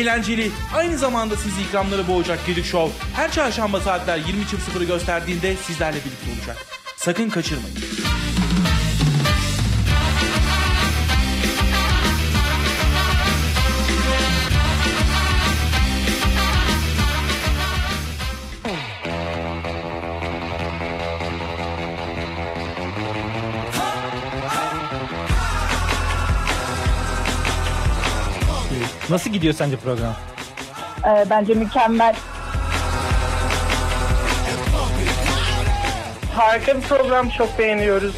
eğlenceli, aynı zamanda sizi ikramları boğacak Gedik Show her çarşamba saatler 20.00'ı gösterdiğinde sizlerle birlikte olacak. Sakın kaçırmayın. Nasıl gidiyor sence program? Ee, bence mükemmel. Harika bir program çok beğeniyoruz.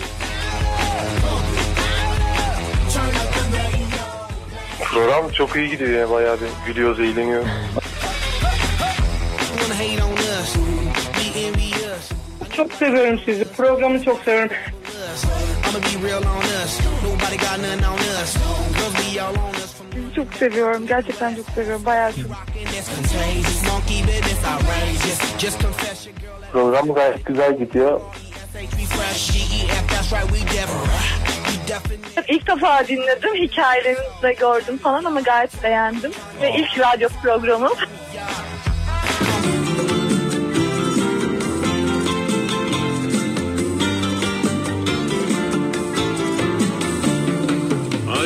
Program çok iyi gidiyor ya bayağı bir gülüyoruz eğleniyoruz. Çok seviyorum sizi. Programı çok seviyorum. Çok seviyorum. Gerçekten çok seviyorum. Bayağı çok. Program gayet güzel gidiyor. İlk defa dinledim. Hikayelerinizi de gördüm falan ama gayet beğendim. Ve ilk radyo programım.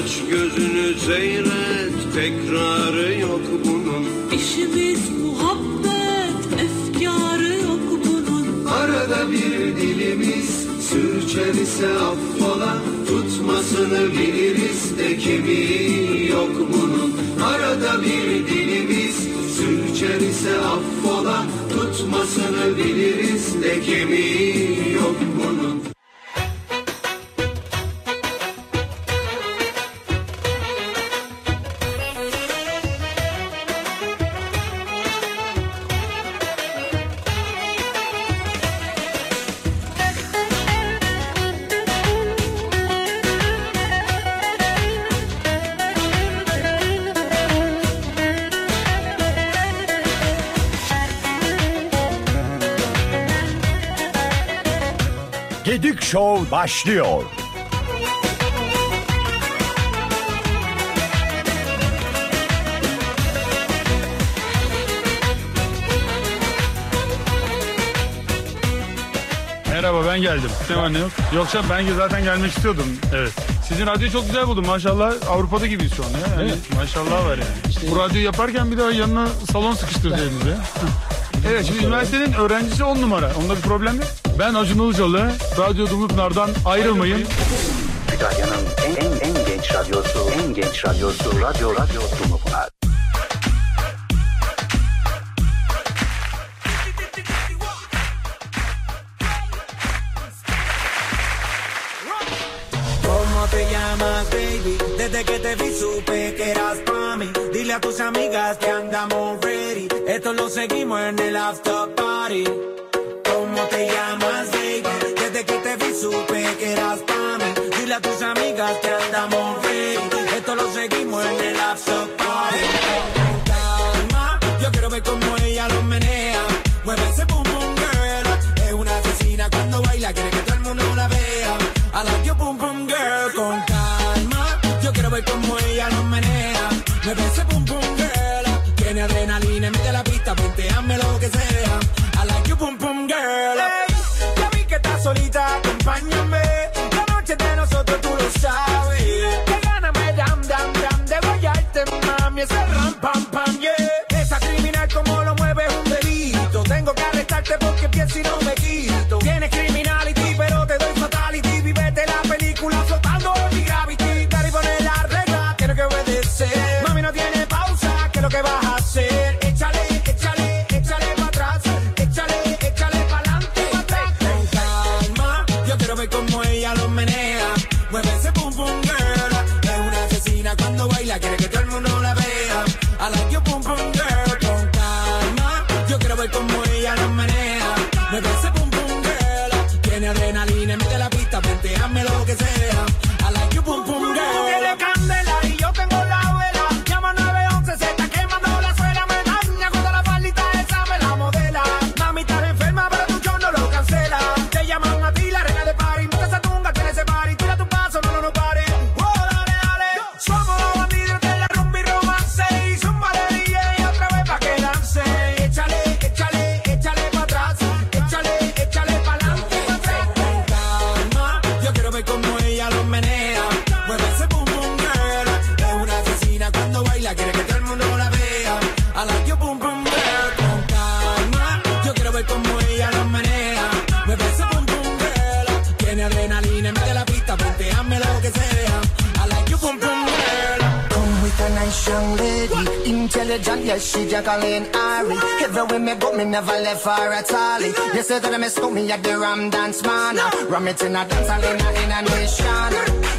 Aç gözünü seyret. Tekrarı yok bunun. İşimiz muhabbet, efkarı yok bunun. Arada bir dilimiz sürçer ise affola. Tutmasını biliriz de kemiği yok bunun. Arada bir dilimiz sürçer ise affola. Tutmasını biliriz de kemiği yok bunun başlıyor. Merhaba ben geldim. Ne yok? Yoksa ben zaten gelmek istiyordum. Evet. Sizin radyoyu çok güzel buldum. Maşallah Avrupa'da gibiyiz şu an ya. Yani maşallah var yani. Bu radyoyu yaparken bir daha yanına salon sıkıştırsaydınız ya. evet şimdi üniversitenin öğrencisi on numara. Onda bir problem yok. Ben Acun Ilıcalı. Radyo Dumlupınar'dan ayrılmayın. Kütahya'nın en, en, en genç radyosu, en genç radyosu, radyo, radyo Dumlupınar. ¿Cómo te llamas, baby? Desde que te vi supe que eras pa' mí. Dile a tus amigas que andamos ready. Esto lo seguimos en el after party. ¿Cómo te llamas, supe que eras pa' mí. Dile a tus amigas que andamos ready. Esto lo seguimos en el after party. Calma, yo quiero ver cómo ella lo menea. Mueve ese boom boom girl. Es una asesina cuando baila, quiere que todo el mundo la vea. I like your boom boom girl con calma. Yo quiero ver cómo ella lo menea. Mueve ese boom boom girl. Tiene adrenalina, mete la pista, ponteame lo que sea. Acompáñame. La noche de nosotros, tú lo sabes. Que gana me dam dam dam de guayarte, mami. Ese ram pam pam yeah. Esa criminal como lo mueve un delito. Tengo que never left her at all. You say that I miss me at the Ram Dance Man. Ram it in a dance hall in a, in a nation.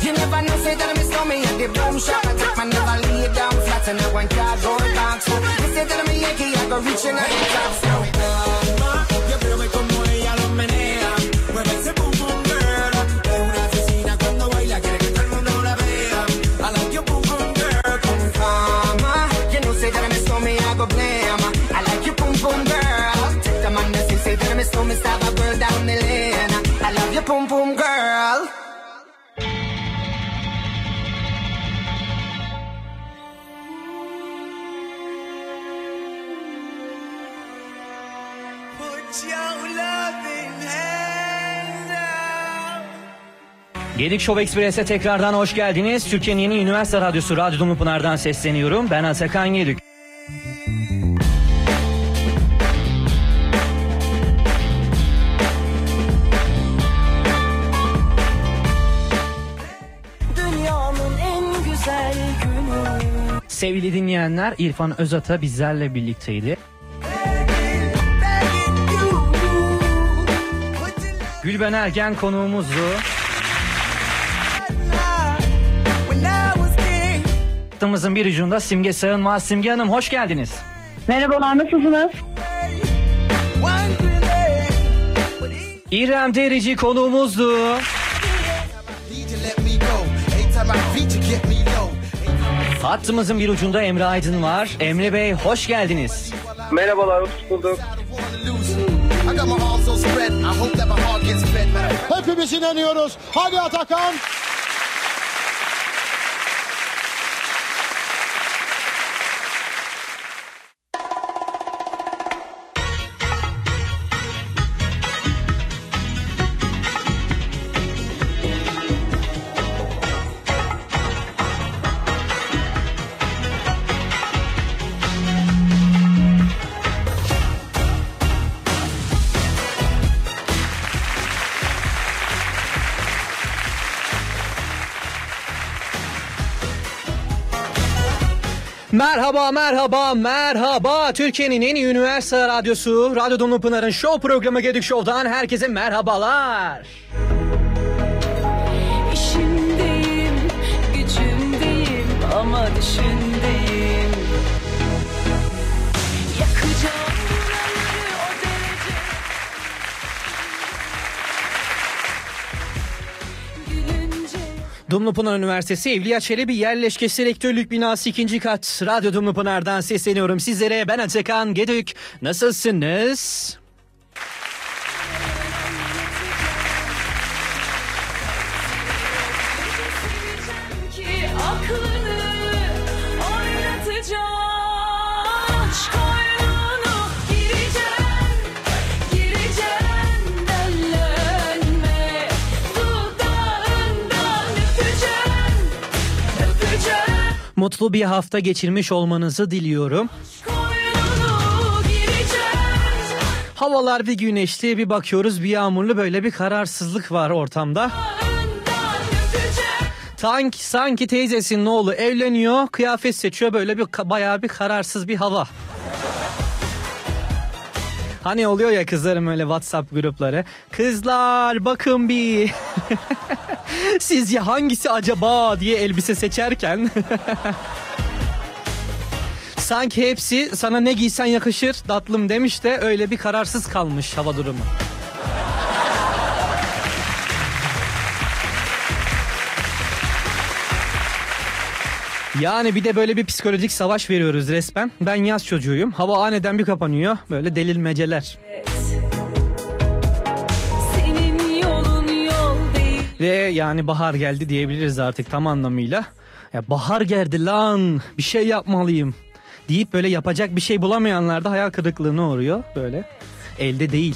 You never know, say that I miss me at the boom shop. I take my never lay down flat and I want cardboard box. You say that I'm a Yankee, I go reaching out the top. So it Yo quiero ver cómo ella lo menea. Out. Gedik Show Express'e tekrardan hoş geldiniz. Türkiye'nin yeni üniversite radyosu Radyo Dumlupınar'dan sesleniyorum. Ben Atakan günü Sevgili dinleyenler İrfan Özata bizlerle birlikteydi. Gülben Ergen konuğumuzdu. Hattımızın bir ucunda Simge Sığınmaz. Simge Hanım hoş geldiniz. Merhabalar nasılsınız? İrem Derici konuğumuzdu. Hattımızın bir ucunda Emre Aydın var. Emre Bey hoş geldiniz. Merhabalar, hoş bulduk. Hepimiz inanıyoruz. Hadi Atakan. Merhaba, merhaba, merhaba. Türkiye'nin en iyi üniversite radyosu, Radyo Dumlu Pınar'ın show programı Gedik Show'dan herkese merhabalar. İşimdeyim, gücümdeyim ama düşündeyim Dumlupınar Üniversitesi Evliya Çelebi Yerleşkesi Rektörlük Binası 2. kat Radyo Dumlupınar'dan sesleniyorum sizlere. Ben Atakan Gedük. Nasılsınız? Mutlu bir hafta geçirmiş olmanızı diliyorum. Havalar bir güneşli bir bakıyoruz bir yağmurlu böyle bir kararsızlık var ortamda. Sanki, sanki teyzesinin oğlu evleniyor kıyafet seçiyor böyle bir bayağı bir kararsız bir hava. Hani oluyor ya kızlarım öyle WhatsApp grupları. Kızlar bakın bir. Sizce hangisi acaba diye elbise seçerken. Sanki hepsi sana ne giysen yakışır tatlım demiş de öyle bir kararsız kalmış hava durumu. Yani bir de böyle bir psikolojik savaş veriyoruz resmen. Ben yaz çocuğuyum. Hava aniden bir kapanıyor. Böyle delilmeceler. Ve yani bahar geldi diyebiliriz artık tam anlamıyla. Ya bahar geldi lan bir şey yapmalıyım deyip böyle yapacak bir şey bulamayanlar da hayal kırıklığına uğruyor böyle. Elde değil.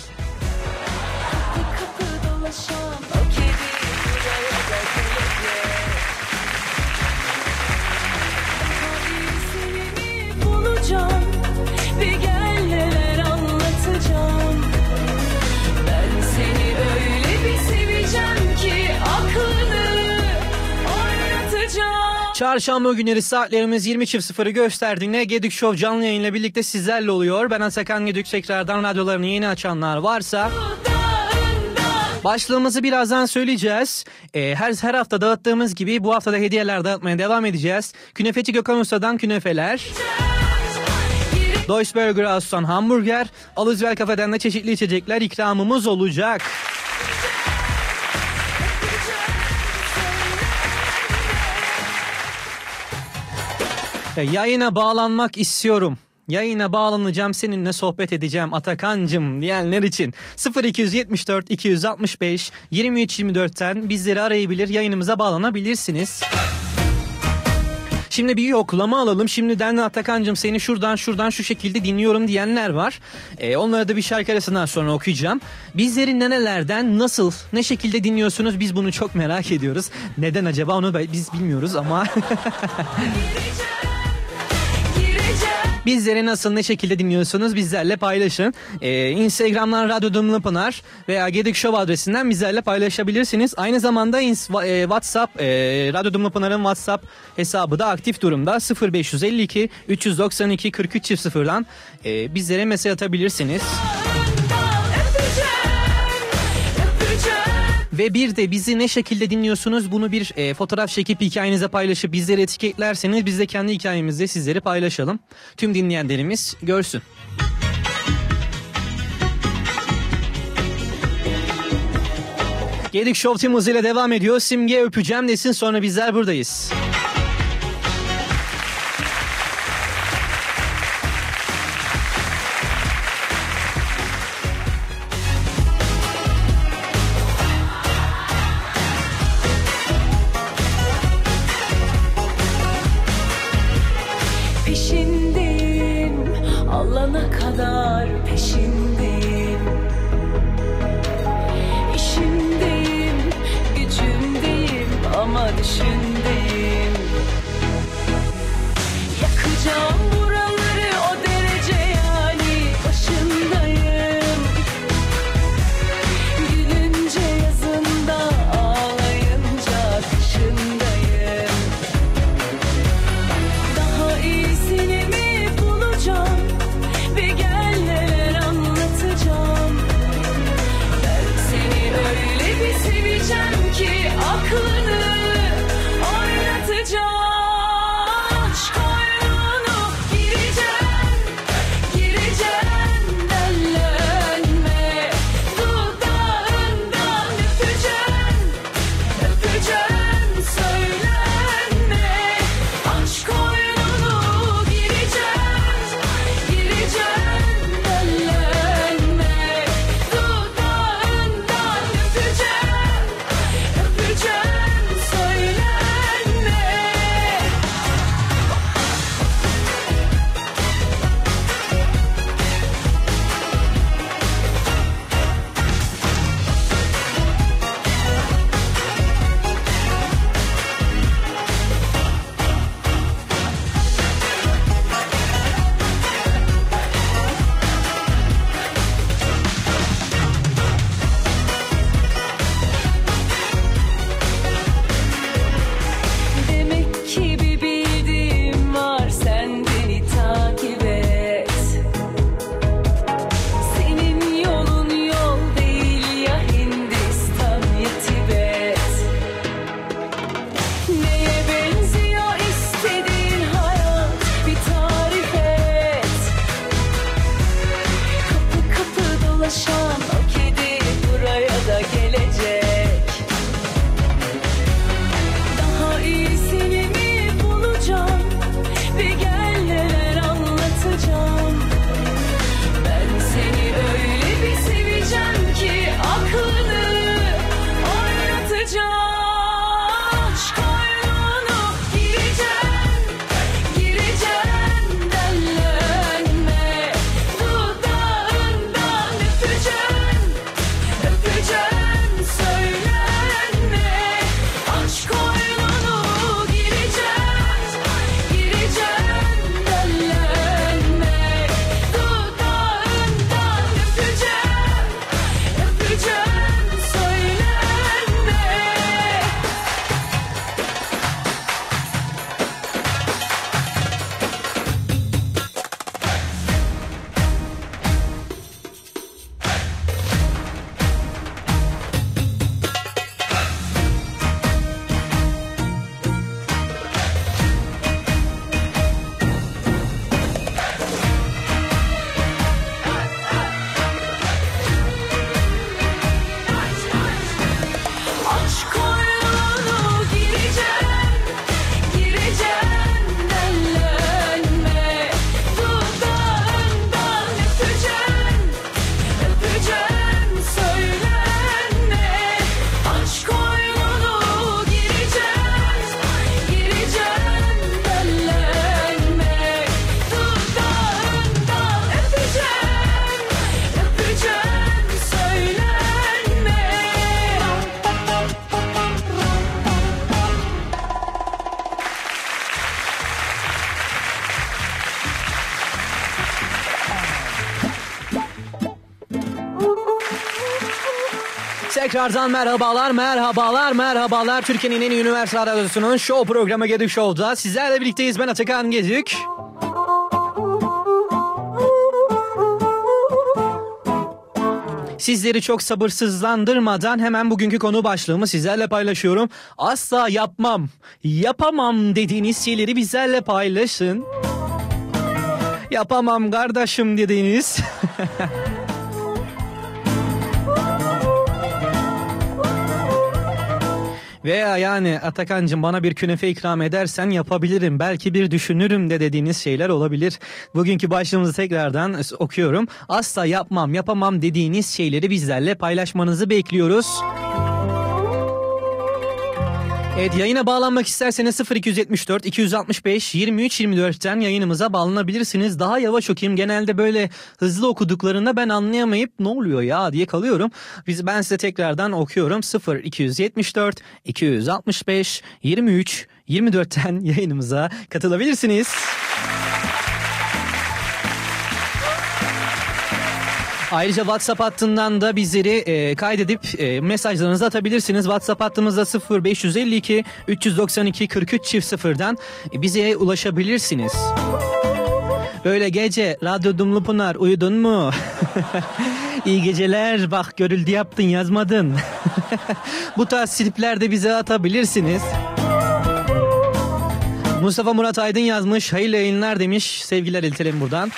Çarşamba günleri saatlerimiz 20.00'ı gösterdiğinde Gedik Show canlı yayınla birlikte sizlerle oluyor. Ben Atakan Gedik tekrardan radyolarını yeni açanlar varsa... Başlığımızı birazdan söyleyeceğiz. Ee, her her hafta dağıttığımız gibi bu hafta da hediyeler dağıtmaya devam edeceğiz. Künefeci Gökhan Usta'dan künefeler. Deutsche Burger House'tan hamburger. Alızvel Kafe'den de çeşitli içecekler ikramımız olacak. Yayına bağlanmak istiyorum. Yayına bağlanacağım seninle sohbet edeceğim Atakancım diyenler için 0274 265 2324'ten bizleri arayabilir yayınımıza bağlanabilirsiniz. Şimdi bir yoklama alalım. Şimdiden de Atakancım seni şuradan şuradan şu şekilde dinliyorum diyenler var. Ee, onları da bir şarkı arasından sonra okuyacağım. Bizleri nerelerden nasıl ne şekilde dinliyorsunuz biz bunu çok merak ediyoruz. Neden acaba onu biz bilmiyoruz ama... Bizleri nasıl ne şekilde dinliyorsunuz bizlerle paylaşın. Ee, Instagram'dan Radyo Dumlu Pınar veya Gedik Show adresinden bizlerle paylaşabilirsiniz. Aynı zamanda e, WhatsApp, e, Radyo Dumlu Pınar'ın WhatsApp hesabı da aktif durumda. 0552 392 43 0'dan e, bizlere mesaj atabilirsiniz. Ve bir de bizi ne şekilde dinliyorsunuz bunu bir e, fotoğraf çekip hikayenize paylaşıp bizleri etiketlerseniz biz de kendi hikayemizde sizleri paylaşalım. Tüm dinleyenlerimiz görsün. Gedik Show Team hızıyla devam ediyor. Simge öpeceğim desin sonra bizler buradayız. Tekrardan merhabalar, merhabalar, merhabalar. Türkiye'nin en iyi üniversite radyosunun show programı Gedik Show'da. Sizlerle birlikteyiz. Ben Atakan Gedik. Sizleri çok sabırsızlandırmadan hemen bugünkü konu başlığımı sizlerle paylaşıyorum. Asla yapmam, yapamam dediğiniz şeyleri bizlerle paylaşın. Yapamam kardeşim dediğiniz. Veya yani Atakan'cığım bana bir künefe ikram edersen yapabilirim. Belki bir düşünürüm de dediğiniz şeyler olabilir. Bugünkü başlığımızı tekrardan okuyorum. Asla yapmam, yapamam dediğiniz şeyleri bizlerle paylaşmanızı bekliyoruz. Evet yayına bağlanmak isterseniz 0274 265 23 24'ten yayınımıza bağlanabilirsiniz. Daha yavaş okuyayım. Genelde böyle hızlı okuduklarında ben anlayamayıp ne oluyor ya diye kalıyorum. Biz ben size tekrardan okuyorum. 0274 265 23 24'ten yayınımıza katılabilirsiniz. Ayrıca WhatsApp hattından da bizleri e, kaydedip e, mesajlarınızı atabilirsiniz. WhatsApp hattımızda 0552 392 43 çift sıfırdan bize ulaşabilirsiniz. Böyle gece Radyo Dumlu Pınar uyudun mu? İyi geceler bak görüldü yaptın yazmadın. Bu tarz slipler de bize atabilirsiniz. Mustafa Murat Aydın yazmış. Hayırlı yayınlar demiş. Sevgiler iletirim buradan.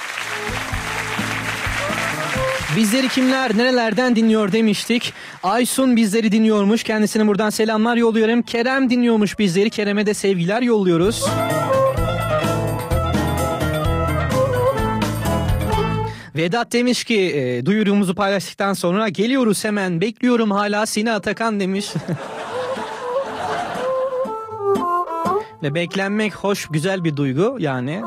Bizleri kimler nerelerden dinliyor demiştik. Aysun bizleri dinliyormuş. Kendisine buradan selamlar yolluyorum. Kerem dinliyormuş bizleri. Kerem'e de sevgiler yolluyoruz. Vedat demiş ki e, duyurumuzu paylaştıktan sonra geliyoruz hemen bekliyorum hala seni Atakan demiş. Ve beklenmek hoş güzel bir duygu yani.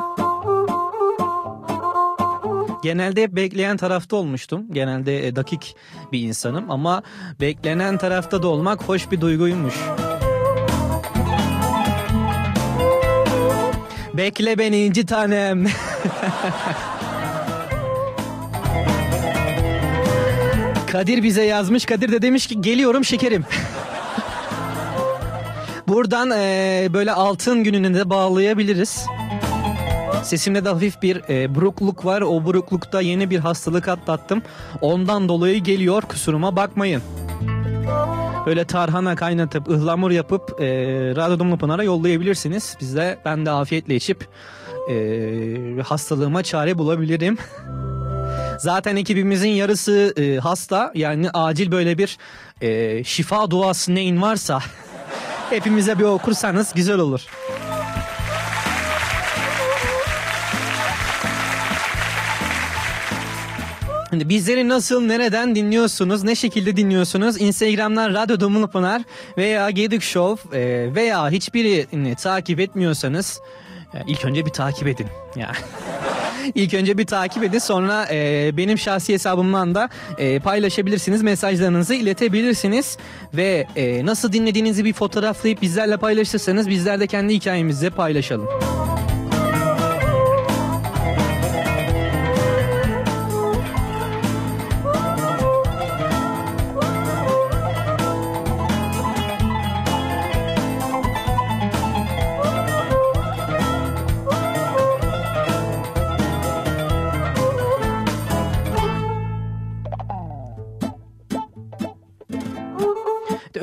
Genelde hep bekleyen tarafta olmuştum. Genelde e, dakik bir insanım ama beklenen tarafta da olmak hoş bir duyguymuş. Bekle beni inci tanem. Kadir bize yazmış. Kadir de demiş ki geliyorum şekerim. Buradan e, böyle altın gününe de bağlayabiliriz. Sesimde de hafif bir e, burukluk var. O buruklukta yeni bir hastalık atlattım. Ondan dolayı geliyor kusuruma bakmayın. Böyle tarhana kaynatıp ıhlamur yapıp e, Radyo Dumlu Pınar'a yollayabilirsiniz. Biz de ben de afiyetle içip e, hastalığıma çare bulabilirim. Zaten ekibimizin yarısı e, hasta. Yani acil böyle bir e, şifa duası neyin varsa hepimize bir okursanız güzel olur. Şimdi bizleri nasıl, nereden dinliyorsunuz, ne şekilde dinliyorsunuz? Instagram'dan Radyo Dumlu Pınar veya Gedik Show e, veya hiçbirini takip etmiyorsanız e, ilk önce bir takip edin. Ya. İlk önce bir takip edin sonra e, benim şahsi hesabımdan da e, paylaşabilirsiniz. Mesajlarınızı iletebilirsiniz. Ve e, nasıl dinlediğinizi bir fotoğraflayıp bizlerle paylaşırsanız bizler de kendi hikayemizde paylaşalım.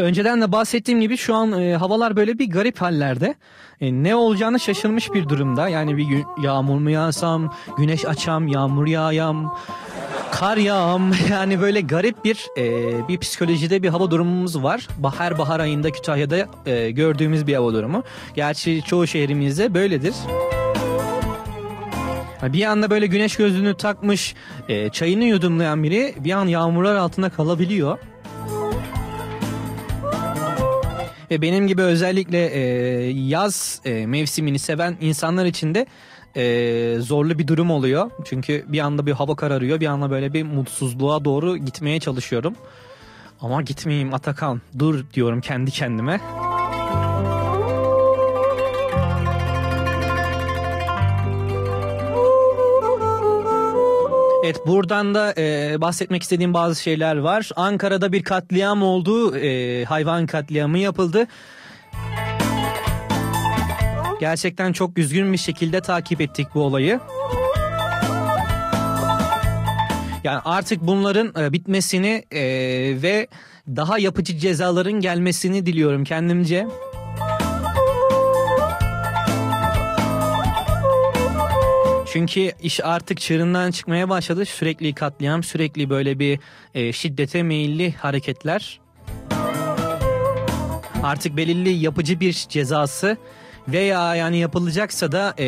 Önceden de bahsettiğim gibi şu an e, havalar böyle bir garip hallerde. E, ne olacağını şaşırmış bir durumda. Yani bir yağmur mu yağsam, güneş açam, yağmur yağyam, kar yağam. Yani böyle garip bir e, bir psikolojide bir hava durumumuz var. Bahar bahar ayında Kütahya'da e, gördüğümüz bir hava durumu. Gerçi çoğu şehrimizde böyledir. Bir anda böyle güneş gözlüğünü takmış, e, çayını yudumlayan biri bir an yağmurlar altında kalabiliyor. Ve benim gibi özellikle e, yaz e, mevsimini seven insanlar için de e, zorlu bir durum oluyor. Çünkü bir anda bir hava kararıyor, bir anda böyle bir mutsuzluğa doğru gitmeye çalışıyorum. Ama gitmeyeyim Atakan, dur diyorum kendi kendime. Evet buradan da e, bahsetmek istediğim bazı şeyler var. Ankara'da bir katliam oldu. E, hayvan katliamı yapıldı. Gerçekten çok üzgün bir şekilde takip ettik bu olayı. Yani artık bunların e, bitmesini e, ve daha yapıcı cezaların gelmesini diliyorum kendimce. Çünkü iş artık çığırından çıkmaya başladı. Sürekli katliam, sürekli böyle bir e, şiddete meyilli hareketler. Artık belirli yapıcı bir cezası veya yani yapılacaksa da e,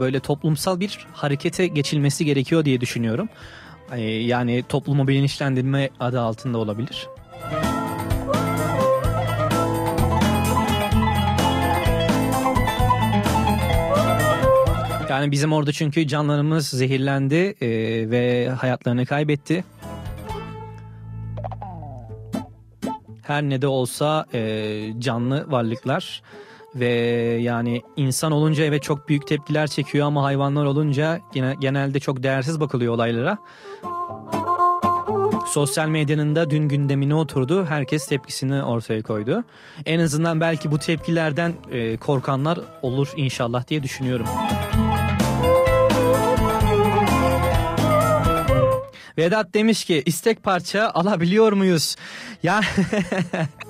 böyle toplumsal bir harekete geçilmesi gerekiyor diye düşünüyorum. E, yani toplumu bilinçlendirme adı altında olabilir. Yani bizim orada çünkü canlarımız zehirlendi e, ve hayatlarını kaybetti. Her ne de olsa e, canlı varlıklar ve yani insan olunca evet çok büyük tepkiler çekiyor ama hayvanlar olunca gene, genelde çok değersiz bakılıyor olaylara. Sosyal medyanın da dün gündemine oturdu. Herkes tepkisini ortaya koydu. En azından belki bu tepkilerden e, korkanlar olur inşallah diye düşünüyorum. Vedat demiş ki istek parça alabiliyor muyuz? Ya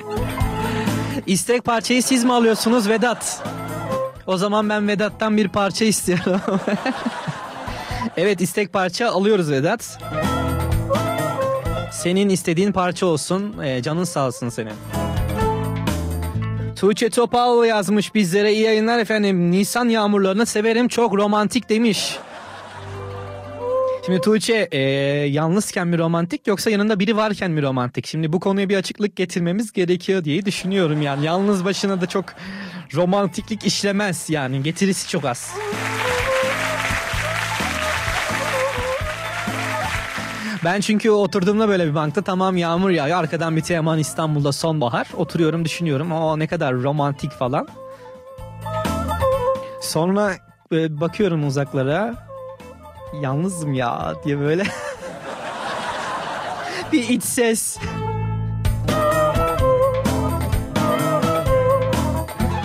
istek parçayı siz mi alıyorsunuz Vedat? O zaman ben Vedat'tan bir parça istiyorum. evet istek parça alıyoruz Vedat. Senin istediğin parça olsun. Ee, canın sağ olsun senin. Tuğçe Topal yazmış bizlere iyi yayınlar efendim. Nisan yağmurlarını severim çok romantik demiş. Şimdi Tuğçe e, yalnızken mi romantik yoksa yanında biri varken mi romantik? Şimdi bu konuya bir açıklık getirmemiz gerekiyor diye düşünüyorum yani. Yalnız başına da çok romantiklik işlemez yani getirisi çok az. Ben çünkü oturduğumda böyle bir bankta tamam yağmur yağıyor arkadan bir Teoman İstanbul'da sonbahar oturuyorum düşünüyorum o ne kadar romantik falan. Sonra e, bakıyorum uzaklara yalnızım ya diye böyle bir iç ses.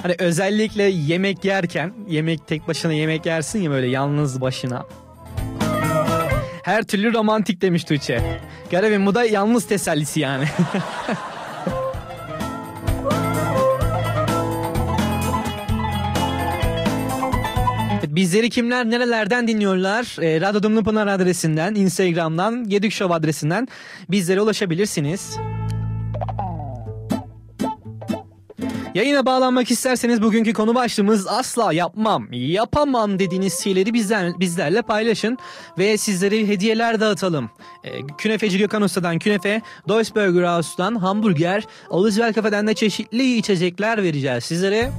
Hani özellikle yemek yerken, yemek tek başına yemek yersin ya böyle yalnız başına. Her türlü romantik demiş Tuğçe. Garibim bu da yalnız tesellisi yani. Bizleri kimler nerelerden dinliyorlar? E, Radyo Dumlu Pınar adresinden, Instagram'dan, Gedik Show adresinden bizlere ulaşabilirsiniz. Yayına bağlanmak isterseniz bugünkü konu başlığımız asla yapmam, yapamam dediğiniz şeyleri bizler, bizlerle paylaşın ve sizlere hediyeler dağıtalım. E, künefeci Gökhan Usta'dan künefe, Deutsche Burger House'dan hamburger, Alizvel Kafe'den de çeşitli içecekler vereceğiz sizlere.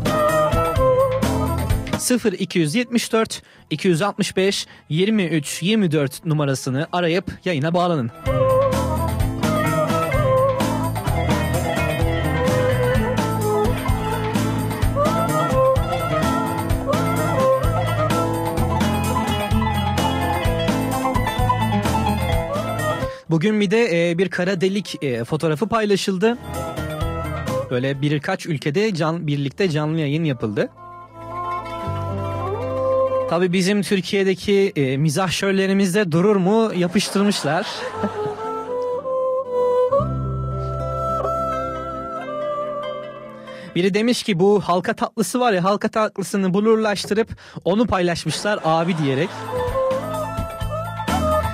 0 274 265 23 24 numarasını arayıp yayına bağlanın. Bugün bir de e, bir kara delik e, fotoğrafı paylaşıldı. Böyle birkaç ülkede can birlikte canlı yayın yapıldı. Tabi bizim Türkiye'deki e, mizah şöllerimizde durur mu yapıştırmışlar. Biri demiş ki bu halka tatlısı var ya halka tatlısını bulurlaştırıp onu paylaşmışlar abi diyerek.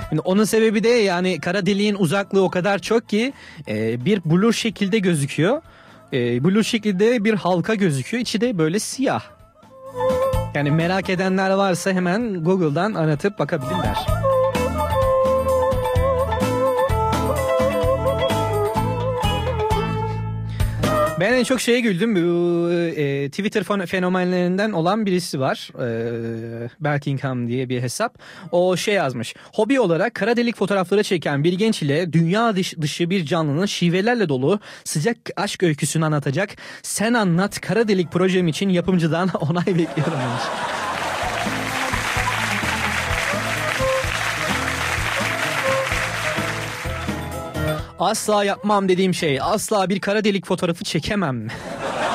Şimdi onun sebebi de yani kara deliğin uzaklığı o kadar çok ki e, bir blur şekilde gözüküyor. E, blur şekilde bir halka gözüküyor. İçi de böyle siyah. Yani merak edenler varsa hemen Google'dan aratıp bakabilirler. Ben en çok şeye güldüm. Bu, e, Twitter fenomenlerinden olan birisi var. E, Berkingham diye bir hesap. O şey yazmış. Hobi olarak kara delik fotoğrafları çeken bir genç ile dünya dışı bir canlının şivelerle dolu sıcak aşk öyküsünü anlatacak. Sen anlat kara delik projem için yapımcıdan onay bekliyorum Asla yapmam dediğim şey. Asla bir kara delik fotoğrafı çekemem.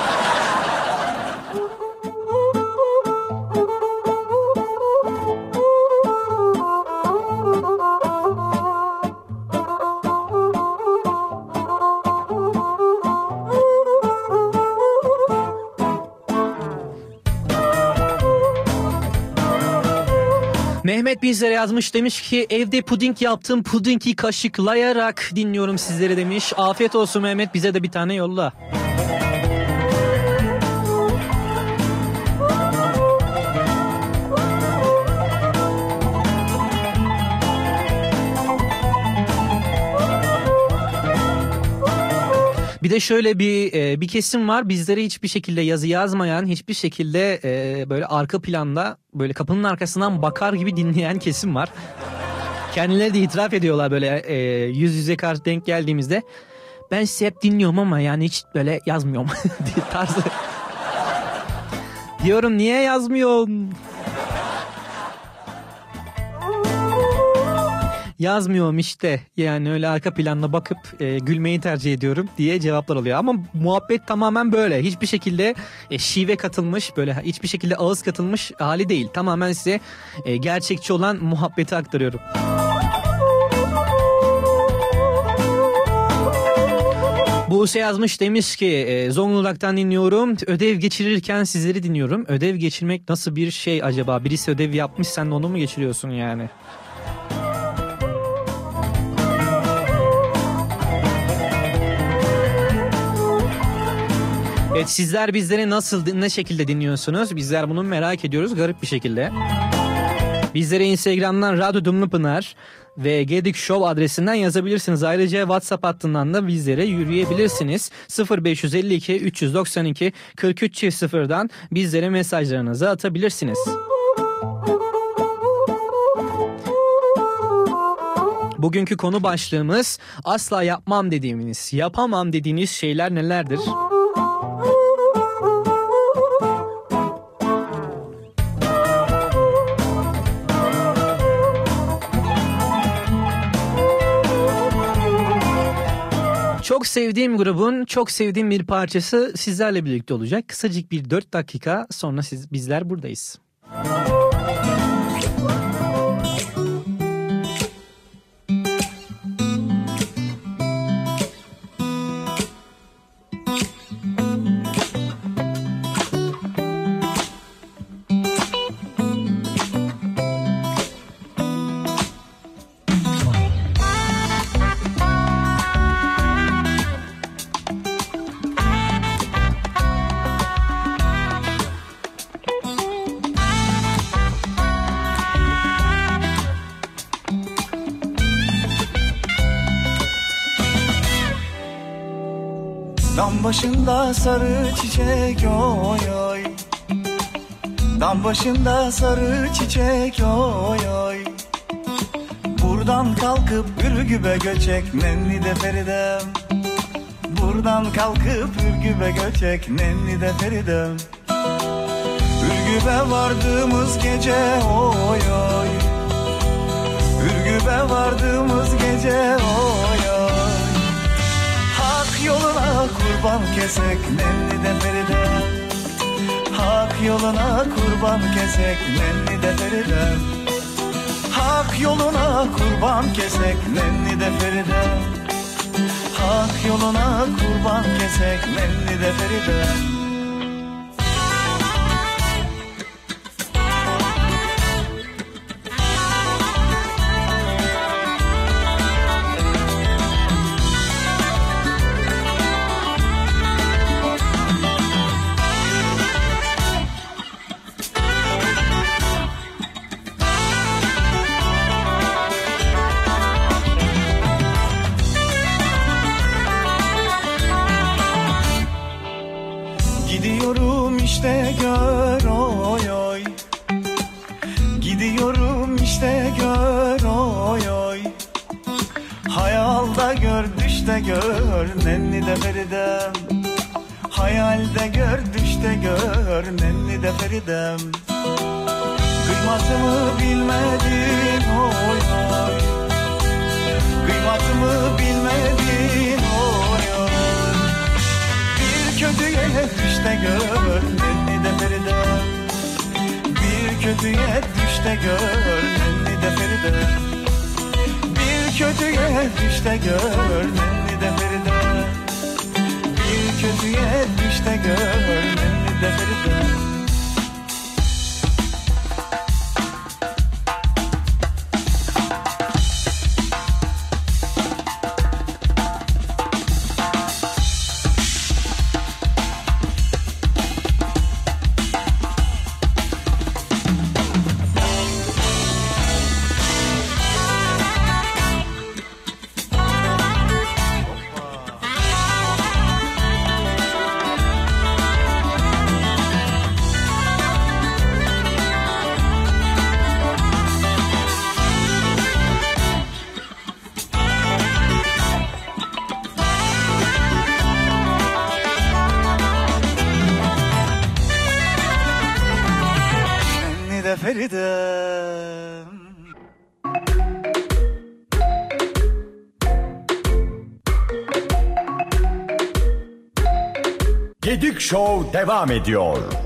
Mehmet bizlere yazmış demiş ki evde puding yaptım pudingi kaşıklayarak dinliyorum sizleri demiş. Afiyet olsun Mehmet bize de bir tane yolla. Bir de şöyle bir e, bir kesim var bizlere hiçbir şekilde yazı yazmayan, hiçbir şekilde e, böyle arka planda böyle kapının arkasından bakar gibi dinleyen kesim var. Kendileri de itiraf ediyorlar böyle e, yüz yüze karşı denk geldiğimizde. Ben sizi hep dinliyorum ama yani hiç böyle yazmıyorum tarzı. Diyorum niye yazmıyorsun? Yazmıyorum işte yani öyle arka planına bakıp e, gülmeyi tercih ediyorum diye cevaplar oluyor. Ama muhabbet tamamen böyle hiçbir şekilde e, şive katılmış böyle hiçbir şekilde ağız katılmış hali değil. Tamamen size e, gerçekçi olan muhabbeti aktarıyorum. Buse yazmış demiş ki e, Zonguldak'tan dinliyorum. Ödev geçirirken sizleri dinliyorum. Ödev geçirmek nasıl bir şey acaba? Birisi ödev yapmış sen de onu mu geçiriyorsun yani? Evet sizler bizleri nasıl ne şekilde dinliyorsunuz? Bizler bunu merak ediyoruz garip bir şekilde. Bizlere Instagram'dan Radyo Dumlu Pınar ve Gedik Show adresinden yazabilirsiniz. Ayrıca WhatsApp hattından da bizlere yürüyebilirsiniz. 0552 392 43 çift sıfırdan bizlere mesajlarınızı atabilirsiniz. Bugünkü konu başlığımız asla yapmam dediğimiz, yapamam dediğiniz şeyler nelerdir? Çok sevdiğim grubun çok sevdiğim bir parçası sizlerle birlikte olacak. Kısacık bir 4 dakika sonra siz bizler buradayız. Dam başında sarı çiçek oy oy. Dam başında sarı çiçek oy oy. Buradan kalkıp Ürgüp'e göçek nenni de Feridem. Buradan kalkıp Ürgüp'e göçek nenni de Feridem. Ürgüp'e vardığımız gece oy oy. Ürgüp'e vardığımız gece oy kurban kesek nenni de Feride. Hak yoluna kurban kesek nenni de Feride. Hak yoluna kurban kesek nenni de Feride. Hak yoluna kurban kesek nenni de Feride devam ediyor.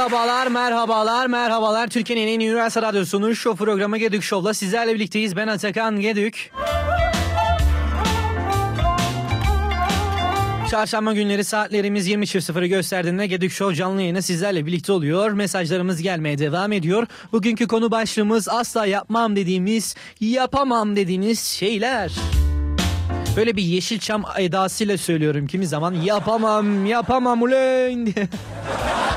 Merhabalar, merhabalar, merhabalar. Türkiye'nin en iyi üniversite radyosunun show programı Gedük Show'la sizlerle birlikteyiz. Ben Atakan Gedük. Çarşamba günleri saatlerimiz 20.00'ı gösterdiğinde Gedük Show canlı yayını sizlerle birlikte oluyor. Mesajlarımız gelmeye devam ediyor. Bugünkü konu başlığımız asla yapmam dediğimiz, yapamam dediğiniz şeyler. Böyle bir Yeşilçam edasıyla söylüyorum kimi zaman yapamam, yapamam ulan diye.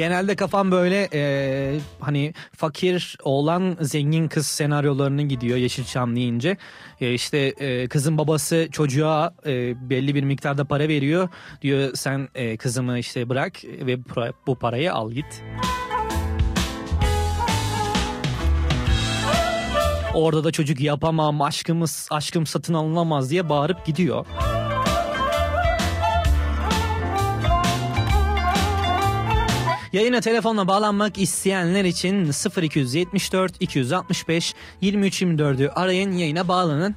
Genelde kafam böyle e, hani fakir oğlan zengin kız senaryolarının gidiyor Yeşilçam deyince. E, işte e, kızın babası çocuğa e, belli bir miktarda para veriyor. Diyor sen e, kızımı işte bırak ve bu parayı al git. Orada da çocuk yapamam aşkımız aşkım satın alınamaz diye bağırıp gidiyor. Yayına telefonla bağlanmak isteyenler için 0274 265 2324'ü arayın yayına bağlanın.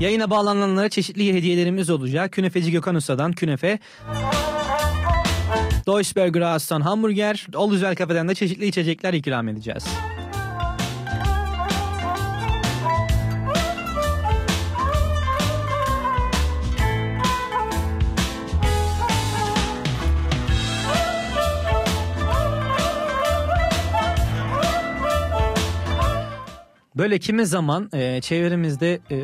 Yayına bağlananlara çeşitli hediyelerimiz olacak. Künefeci Gökhan Usta'dan künefe. Deutschberger Haus'tan hamburger. Olüzel Kafe'den de çeşitli içecekler ikram edeceğiz. Böyle kimi zaman e, çevremizde e,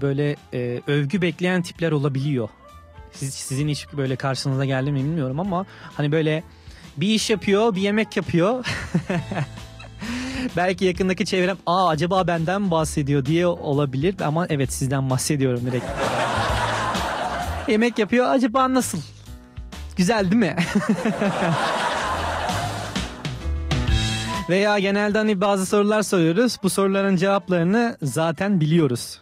böyle e, övgü bekleyen tipler olabiliyor. Siz, sizin hiç böyle karşınıza geldi mi bilmiyorum ama hani böyle bir iş yapıyor, bir yemek yapıyor. Belki yakındaki çevrem aa acaba benden bahsediyor diye olabilir ama evet sizden bahsediyorum direkt. yemek yapıyor acaba nasıl? Güzel değil mi? Veya genelde hani bazı sorular soruyoruz. Bu soruların cevaplarını zaten biliyoruz.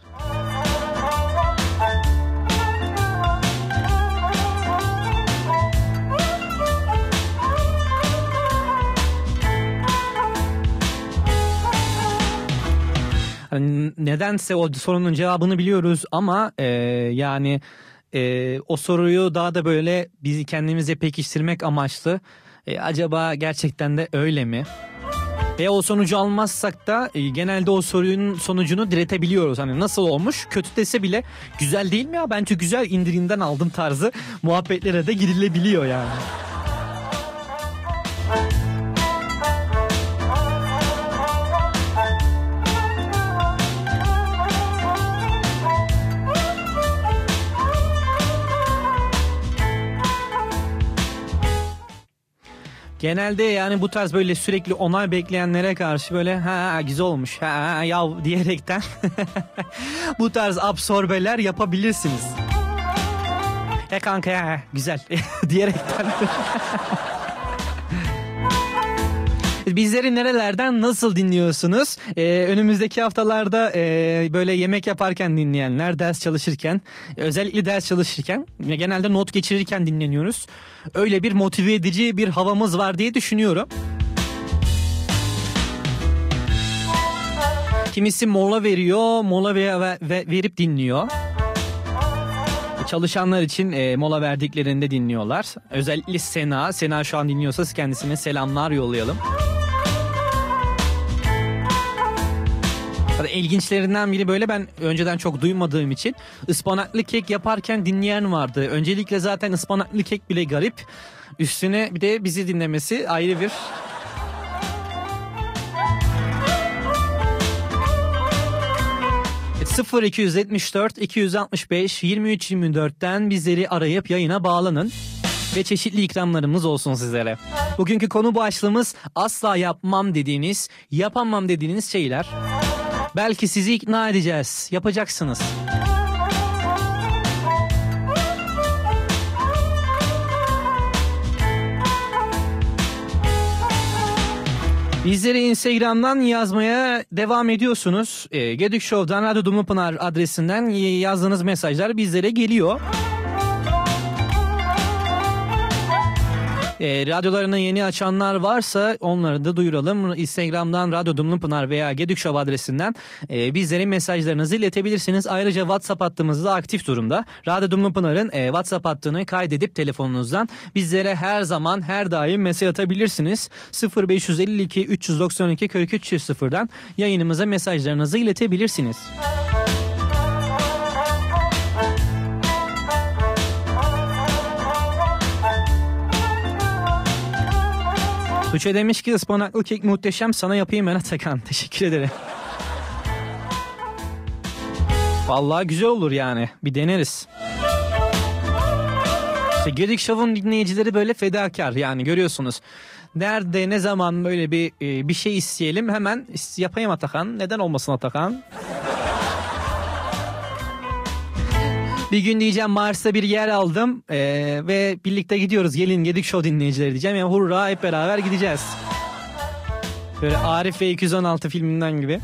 Hani nedense o sorunun cevabını biliyoruz ama e, yani e, o soruyu daha da böyle bizi kendimize pekiştirmek amaçlı. E, acaba gerçekten de öyle mi? Ve o sonucu almazsak da e, genelde o sorunun sonucunu diretebiliyoruz. Hani nasıl olmuş? Kötü dese bile güzel değil mi ya? Bence güzel indirinden aldım tarzı muhabbetlere de girilebiliyor yani. Genelde yani bu tarz böyle sürekli onay bekleyenlere karşı böyle ha güzel olmuş ha ya diyerekten bu tarz absorbeler yapabilirsiniz. E kanka ya güzel diyerekten. Bizleri nerelerden nasıl dinliyorsunuz? Ee, önümüzdeki haftalarda e, böyle yemek yaparken dinleyenler, ders çalışırken, özellikle ders çalışırken, genelde not geçirirken dinleniyoruz. Öyle bir motive edici bir havamız var diye düşünüyorum. Kimisi mola veriyor, mola ve- ve- verip dinliyor. Çalışanlar için e, mola verdiklerinde dinliyorlar. Özellikle Sena. Sena şu an dinliyorsa kendisine selamlar yollayalım. Hatta ilginçlerinden biri böyle ben önceden çok duymadığım için ıspanaklı kek yaparken dinleyen vardı. Öncelikle zaten ıspanaklı kek bile garip. Üstüne bir de bizi dinlemesi ayrı bir Evet, 0274 265 23 24'ten bizleri arayıp yayına bağlanın ve çeşitli ikramlarımız olsun sizlere. Bugünkü konu başlığımız asla yapmam dediğiniz, yapamam dediğiniz şeyler. Belki sizi ikna edeceğiz. Yapacaksınız. Bizleri Instagram'dan yazmaya devam ediyorsunuz. E, Gedik Show'dan Radyo Dumlupınar adresinden yazdığınız mesajlar bizlere geliyor. E, radyolarını yeni açanlar varsa onları da duyuralım. Instagram'dan Radyo Dumlupınar veya Show adresinden e, bizlere mesajlarınızı iletebilirsiniz. Ayrıca WhatsApp hattımız da aktif durumda. Radyo Dumlupınar'ın e, WhatsApp hattını kaydedip telefonunuzdan bizlere her zaman her daim mesaj atabilirsiniz. 0552 392 43 0'dan yayınımıza mesajlarınızı iletebilirsiniz. Tuğçe demiş ki ıspanaklı kek muhteşem sana yapayım ben Atakan. Teşekkür ederim. Vallahi güzel olur yani. Bir deneriz. İşte Gedik Show'un dinleyicileri böyle fedakar yani görüyorsunuz. Nerede ne zaman böyle bir e, bir şey isteyelim hemen yapayım Atakan. Neden olmasın Atakan? Bir gün diyeceğim Mars'ta bir yer aldım e, ve birlikte gidiyoruz. Gelin Gedik Show dinleyicileri diyeceğim. Yani hurra hep beraber gideceğiz. Böyle Arif ve 216 filminden gibi.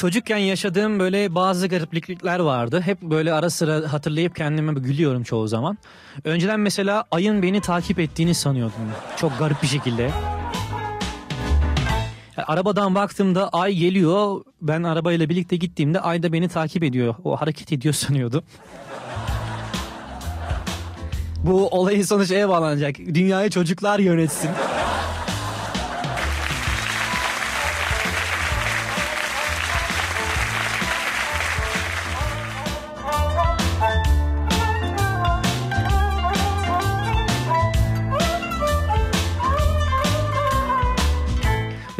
Çocukken yaşadığım böyle bazı gariplikler vardı. Hep böyle ara sıra hatırlayıp kendime gülüyorum çoğu zaman. Önceden mesela ayın beni takip ettiğini sanıyordum. Çok garip bir şekilde. Arabadan baktığımda ay geliyor. Ben arabayla birlikte gittiğimde ay da beni takip ediyor. O hareket ediyor sanıyordum. Bu olayın sonu şeye bağlanacak. Dünyayı çocuklar yönetsin.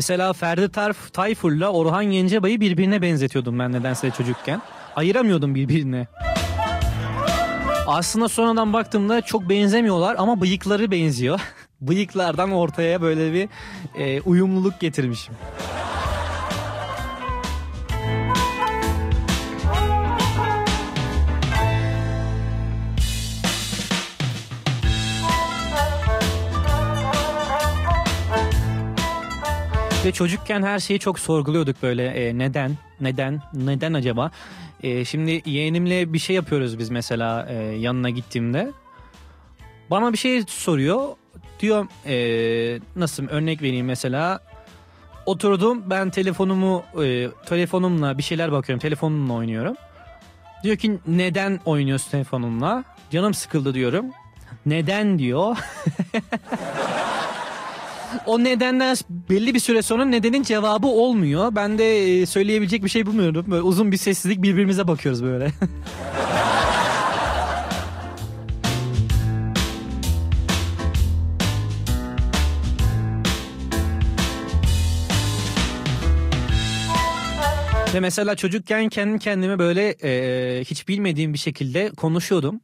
Mesela Ferdi Tarf, Tayfur'la Orhan Gencebay'ı birbirine benzetiyordum ben nedense çocukken. Ayıramıyordum birbirine. Aslında sonradan baktığımda çok benzemiyorlar ama bıyıkları benziyor. Bıyıklardan ortaya böyle bir e, uyumluluk getirmişim. Ve çocukken her şeyi çok sorguluyorduk böyle E, neden, neden, neden acaba? E, şimdi yeğenimle bir şey yapıyoruz biz mesela e, yanına gittiğimde. Bana bir şey soruyor. Diyor e, nasıl örnek vereyim mesela. Oturdum ben telefonumu e, telefonumla bir şeyler bakıyorum telefonumla oynuyorum. Diyor ki neden oynuyorsun telefonunla? Canım sıkıldı diyorum. Neden diyor. o nedenden belli bir süre sonra nedenin cevabı olmuyor. Ben de e, söyleyebilecek bir şey bulmuyorum. Böyle uzun bir sessizlik birbirimize bakıyoruz böyle. Ve mesela çocukken kendim kendime böyle e, hiç bilmediğim bir şekilde konuşuyordum.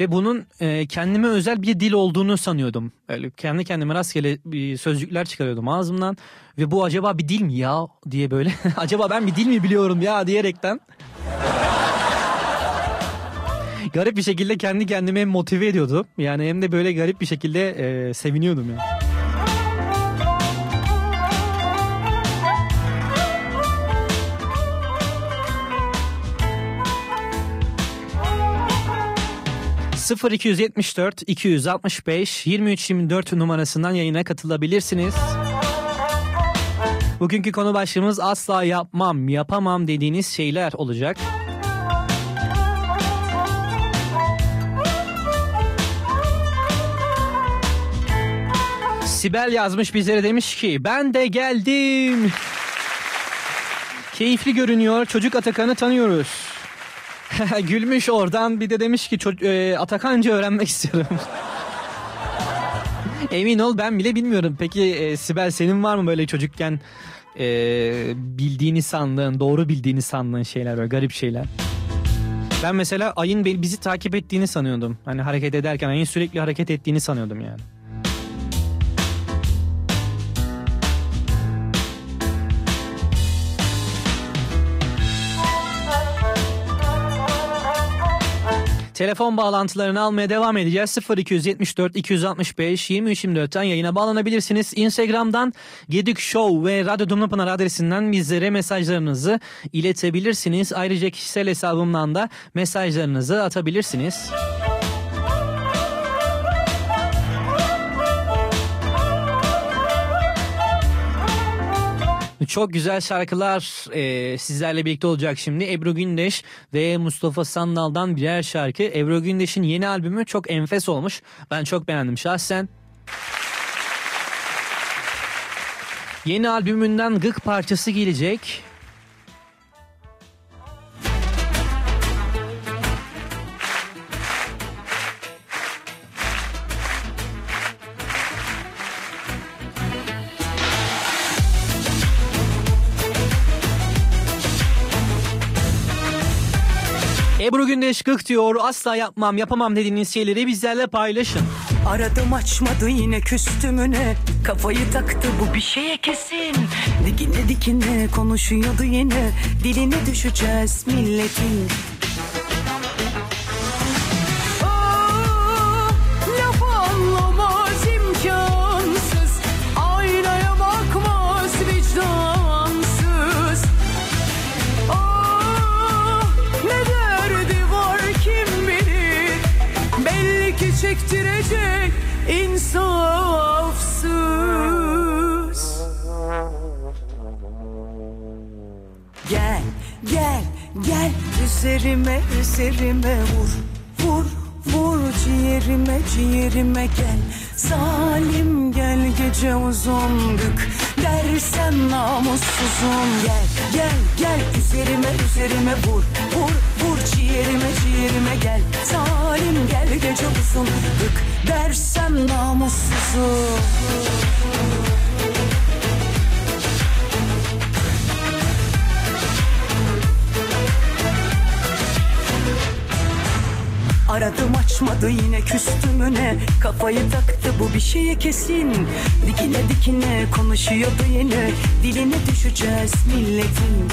Ve bunun e, kendime özel bir dil olduğunu sanıyordum. Öyle kendi kendime rastgele bir sözcükler çıkarıyordum ağzımdan. Ve bu acaba bir dil mi ya diye böyle. acaba ben bir dil mi biliyorum ya diyerekten. garip bir şekilde kendi kendime motive ediyordum. Yani hem de böyle garip bir şekilde e, seviniyordum yani. ...0274 265 2324 numarasından yayına katılabilirsiniz. Bugünkü konu başlığımız asla yapmam, yapamam dediğiniz şeyler olacak. Sibel yazmış bizlere demiş ki ben de geldim. Keyifli görünüyor. Çocuk Atakan'ı tanıyoruz. Gülmüş oradan bir de demiş ki "Ço- e, Atakanca öğrenmek istiyorum. Emin ol ben bile bilmiyorum. Peki e, Sibel senin var mı böyle çocukken e, bildiğini sandığın, doğru bildiğini sandığın şeyler böyle garip şeyler? Ben mesela ayın bizi takip ettiğini sanıyordum. Hani hareket ederken ayın sürekli hareket ettiğini sanıyordum yani. Telefon bağlantılarını almaya devam edeceğiz. 0274 265 2324'ten yayına bağlanabilirsiniz. Instagram'dan Gedik Show ve Radyo Dumlupınar adresinden bizlere mesajlarınızı iletebilirsiniz. Ayrıca kişisel hesabımdan da mesajlarınızı atabilirsiniz. Çok güzel şarkılar e, sizlerle birlikte olacak şimdi. Ebru Gündeş ve Mustafa Sandal'dan birer şarkı. Ebru Gündeş'in yeni albümü çok enfes olmuş. Ben çok beğendim şahsen. Yeni albümünden Gık parçası gelecek. Ebru Gündeş Gık diyor. Asla yapmam, yapamam dediğiniz şeyleri bizlerle paylaşın. Aradım açmadı yine küstümüne Kafayı taktı bu bir şeye kesin Dikine dikine konuşuyordu yine Diline düşeceğiz milletin çektirecek insafsız. Gel gel gel üzerime üzerime vur Vur vur ciğerime ciğerime gel. Zalim gel gece uzunluk Dersem namussuzum. Gel gel gel. Üzerime üzerime vur. Vur vur ciğerime ciğerime gel. Zalim gel gece uzunluk Dersem namussuzum Aradım açmadı yine küstümüne Kafayı taktı bu bir şeye kesin. Dikine dikine konuşuyordu yine. Diline düşeceğiz milletin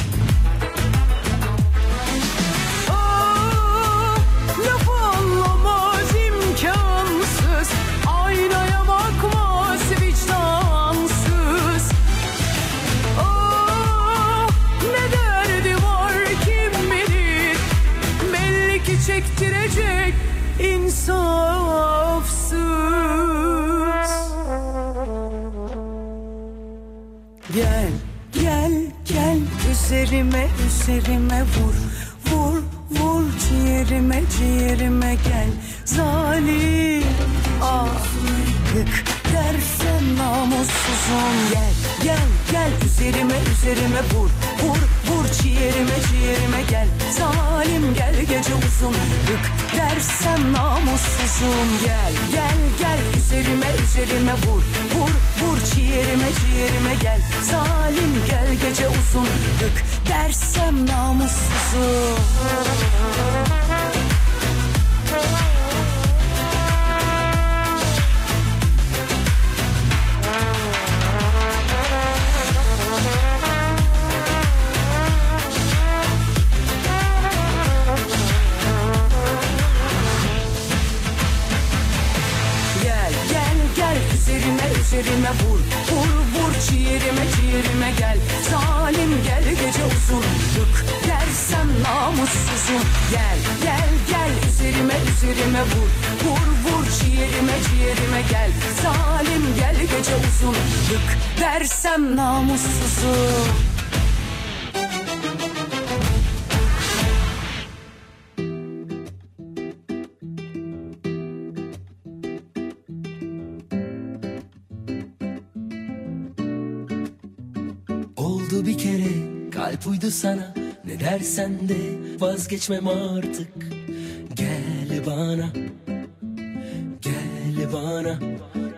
üzerime üzerime vur. Vur vur ciğerime ciğerime gel. Zalim ah yık dersen namussuzum. Gel gel gel üzerime üzerime vur. Vur vur ciğerime ciğerime gel. Zalim gel gece uzun yık dersem namussuzum. Gel gel gel üzerime üzerime vur. Vur vur ciğerime ciğerime gel. Zalim gel gece uzun yık dersem namussuzum. üzerime üzerime vur. Vur vur ciğerime ciğerime gel. Zalim gel gece uzun Dık dersem namussuzum. Oldu bir kere kalp uydu sana. Ne dersen de vazgeçmem artık bana. Gel bana.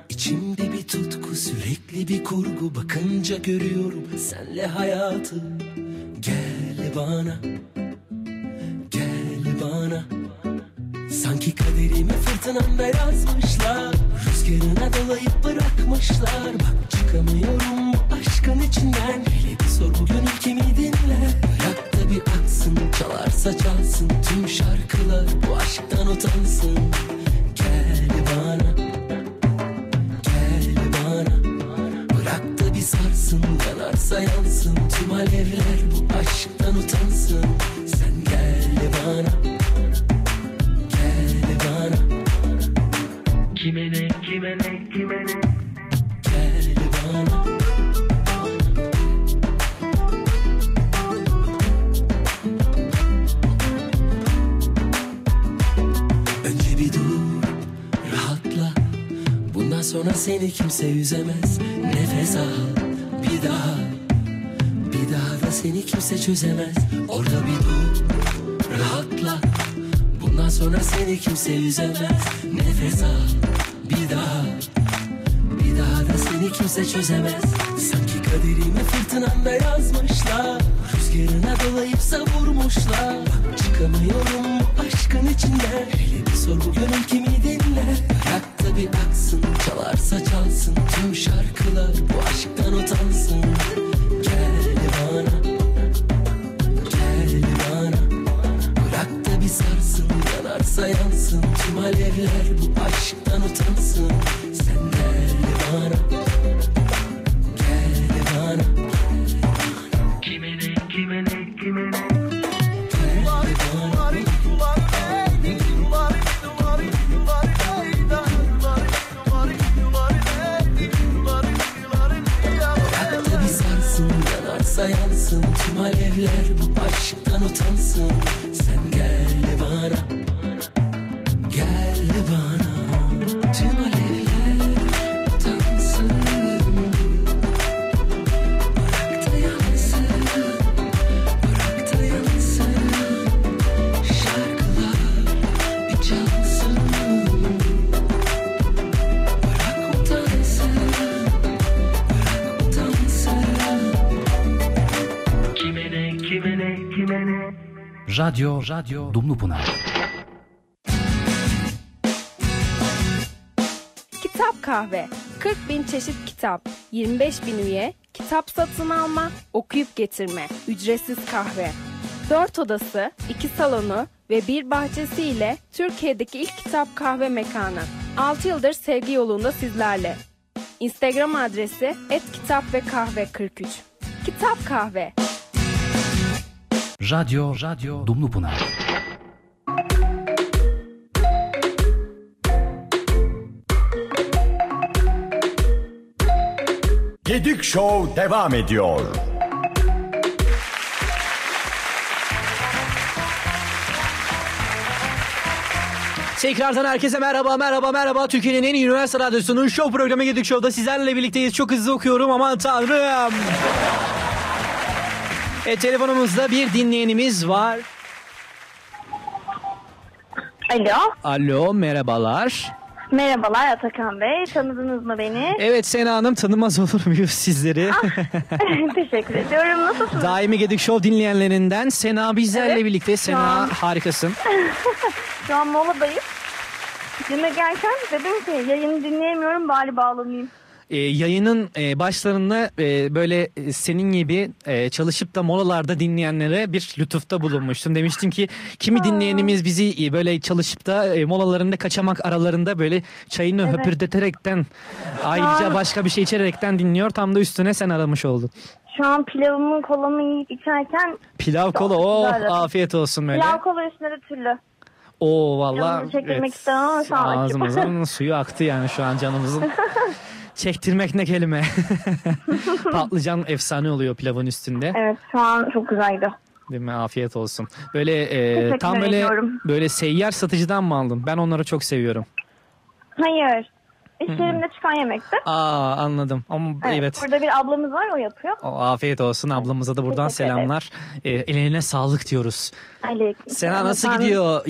İçimde bir tutku sürekli bir kurgu. Bakınca görüyorum senle hayatı. Gel bana. Gel bana. Sanki kaderimi fırtınamda yazmışlar Rüzgarına dolayıp bırakmışlar. Bak çıkamıyorum bu aşkın içinden. Hele bir sor bu gönül kimi dinle Bırak da bir aksın çalarsa çalsın. Tüm aşktan utansın. Gel bana Gel bana. Bırak da bir sarsın yanarsa yansın. Tüm alevler bu aşktan utansın kimse üzemez Nefes al bir daha. Bir daha da seni kimse çözemez. Orada bir dur rahatla. Bundan sonra seni kimse üzemez Nefes al bir daha. Bir daha da seni kimse çözemez. Sanki kaderimi fırtınamda yazmışlar. Rüzgarına dolayıp savurmuşlar. Çıkamıyorum bu aşkın içinden Hele bir sor bu gönül kimi Radyo, Radyo Dumlupınar. Kitap Kahve. 40 bin çeşit kitap 25 bin üye Kitap satın alma Okuyup getirme. Ücretsiz kahve. 4 odası 2 salonu ve bir bahçesi ile Türkiye'deki ilk kitap kahve mekanı 6 yıldır sevgi yolunda sizlerle Instagram adresi et kitap ve kahve 43 Kitap Kahve Radyo, Radyo Dumlupınar. Gedik Show devam ediyor. Tekrardan herkese merhaba merhaba merhaba. Türkiye'nin en iyi üniversite radyosunun show programı Gedik Show'da sizlerle birlikteyiz. Çok hızlı okuyorum aman tanrım. E, telefonumuzda bir dinleyenimiz var. Alo. Alo merhabalar. Merhabalar Atakan Bey. Tanıdınız mı beni? Evet Sena Hanım tanımaz olur muyuz sizleri? Teşekkür ediyorum. Nasılsınız? Daimi Gedik Show dinleyenlerinden Sena bizlerle Evet, birlikte. Sena an- harikasın. Şu an moladayım. Yemek yerken dedim ki yayını dinleyemiyorum bari bağlanayım. E, yayının e, başlarında e, böyle e, senin gibi e, çalışıp da molalarda dinleyenlere bir lütufta bulunmuştum. Demiştim ki kimi dinleyenimiz bizi e, böyle çalışıp da e, molalarında kaçamak aralarında böyle çayını Evet. höpürdeterekten ayrıca başka bir şey içerekten dinliyor. Tam da üstüne sen aramış oldun. Şu an pilavımın kolamı yiyip içerken Pilav kola oh afiyet olsun böyle. pilav kola üstüne de türlü. Oo valla Canımızı çektirmek istemem ama şu an ağzımızın suyu aktı yani şu an canımızın. Çektirmek ne kelime. Patlıcan efsane oluyor pilavın üstünde. Evet şu an çok güzeldi. Değil mi? Afiyet olsun. Böyle e, tam böyle ediyorum. böyle seyyar satıcıdan mı aldın? Ben onları çok seviyorum. Hayır. İş yerimde çıkan yemekti. Aa anladım. Ama Evet, evet. Burada bir ablamız var o yapıyor. O, afiyet olsun ablamıza da buradan Teşekkür selamlar. E, eline sağlık diyoruz. Aleyküm. Sena nasıl gidiyor?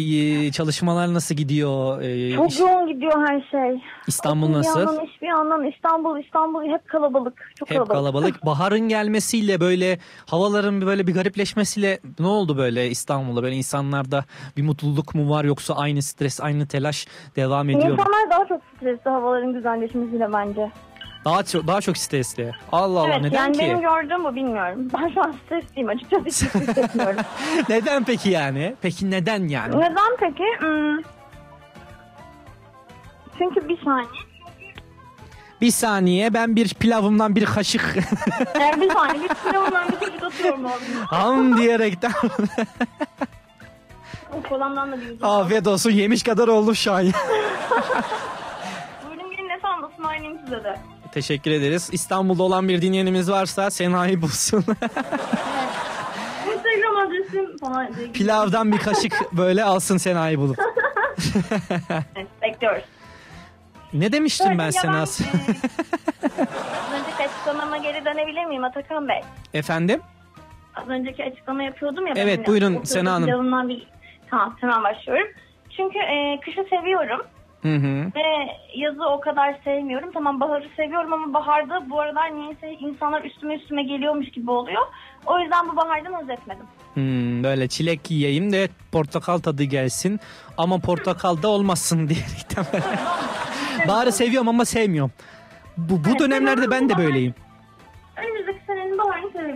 Çalışmalar nasıl gidiyor? E, Çok iş- yoğun gidiyor her şey. İstanbul Okul nasıl? Bir yandan iş bir yandan İstanbul İstanbul hep kalabalık. Çok Hep kalabalık. Baharın gelmesiyle böyle havaların böyle bir garipleşmesiyle ne oldu böyle İstanbul'da? Böyle insanlarda bir mutluluk mu var yoksa aynı stres, aynı telaş devam ediyor mu? İnsanlar daha çok stresli havaların güzelleşmesiyle bence. Daha çok daha çok stresli. Allah Allah evet neden yani ki? benim gördüğüm bu bilmiyorum. Ben şu an stresliyim açıkçası hiç hissetmiyorum. neden peki yani? Peki neden yani? Neden peki? Hmm. Çünkü bir saniye. Bir saniye ben bir pilavımdan bir kaşık Ee, bir saniye bir pilavımdan bir çocuk atıyorum abi. ham diyerekten O kolamdan da bir afiyet olsun yemiş kadar oldu şu an. Buyurun gelin ne sandın ısmarlayayım size de. Teşekkür ederiz. İstanbul'da olan bir dinleyenimiz varsa Sena'yı bulsun. Instagram adresim falan. Pilavdan bir kaşık böyle alsın Sena'yı bulup. Evet, bekliyoruz. Ne demiştim ben Sena? Az önceki açıklamama geri dönebilir miyim Atakan Bey? Efendim? Az önceki açıklama yapıyordum ya. Evet, ben buyurun Sena Hanım. Bir... Tamam hemen başlıyorum. Çünkü e, kışı seviyorum Hı hı. ve yazı o kadar sevmiyorum. Tamam baharı seviyorum ama baharda bu aralar niyeyse insanlar üstüme üstüme geliyormuş gibi oluyor. O yüzden bu bahardan haz etmedim. Hmm, böyle çilek yiyeyim de portakal tadı gelsin ama portakal da olmasın diyerekten. Baharı seviyorum ama sevmiyorum. Bu, bu dönemlerde ben de böyleyim.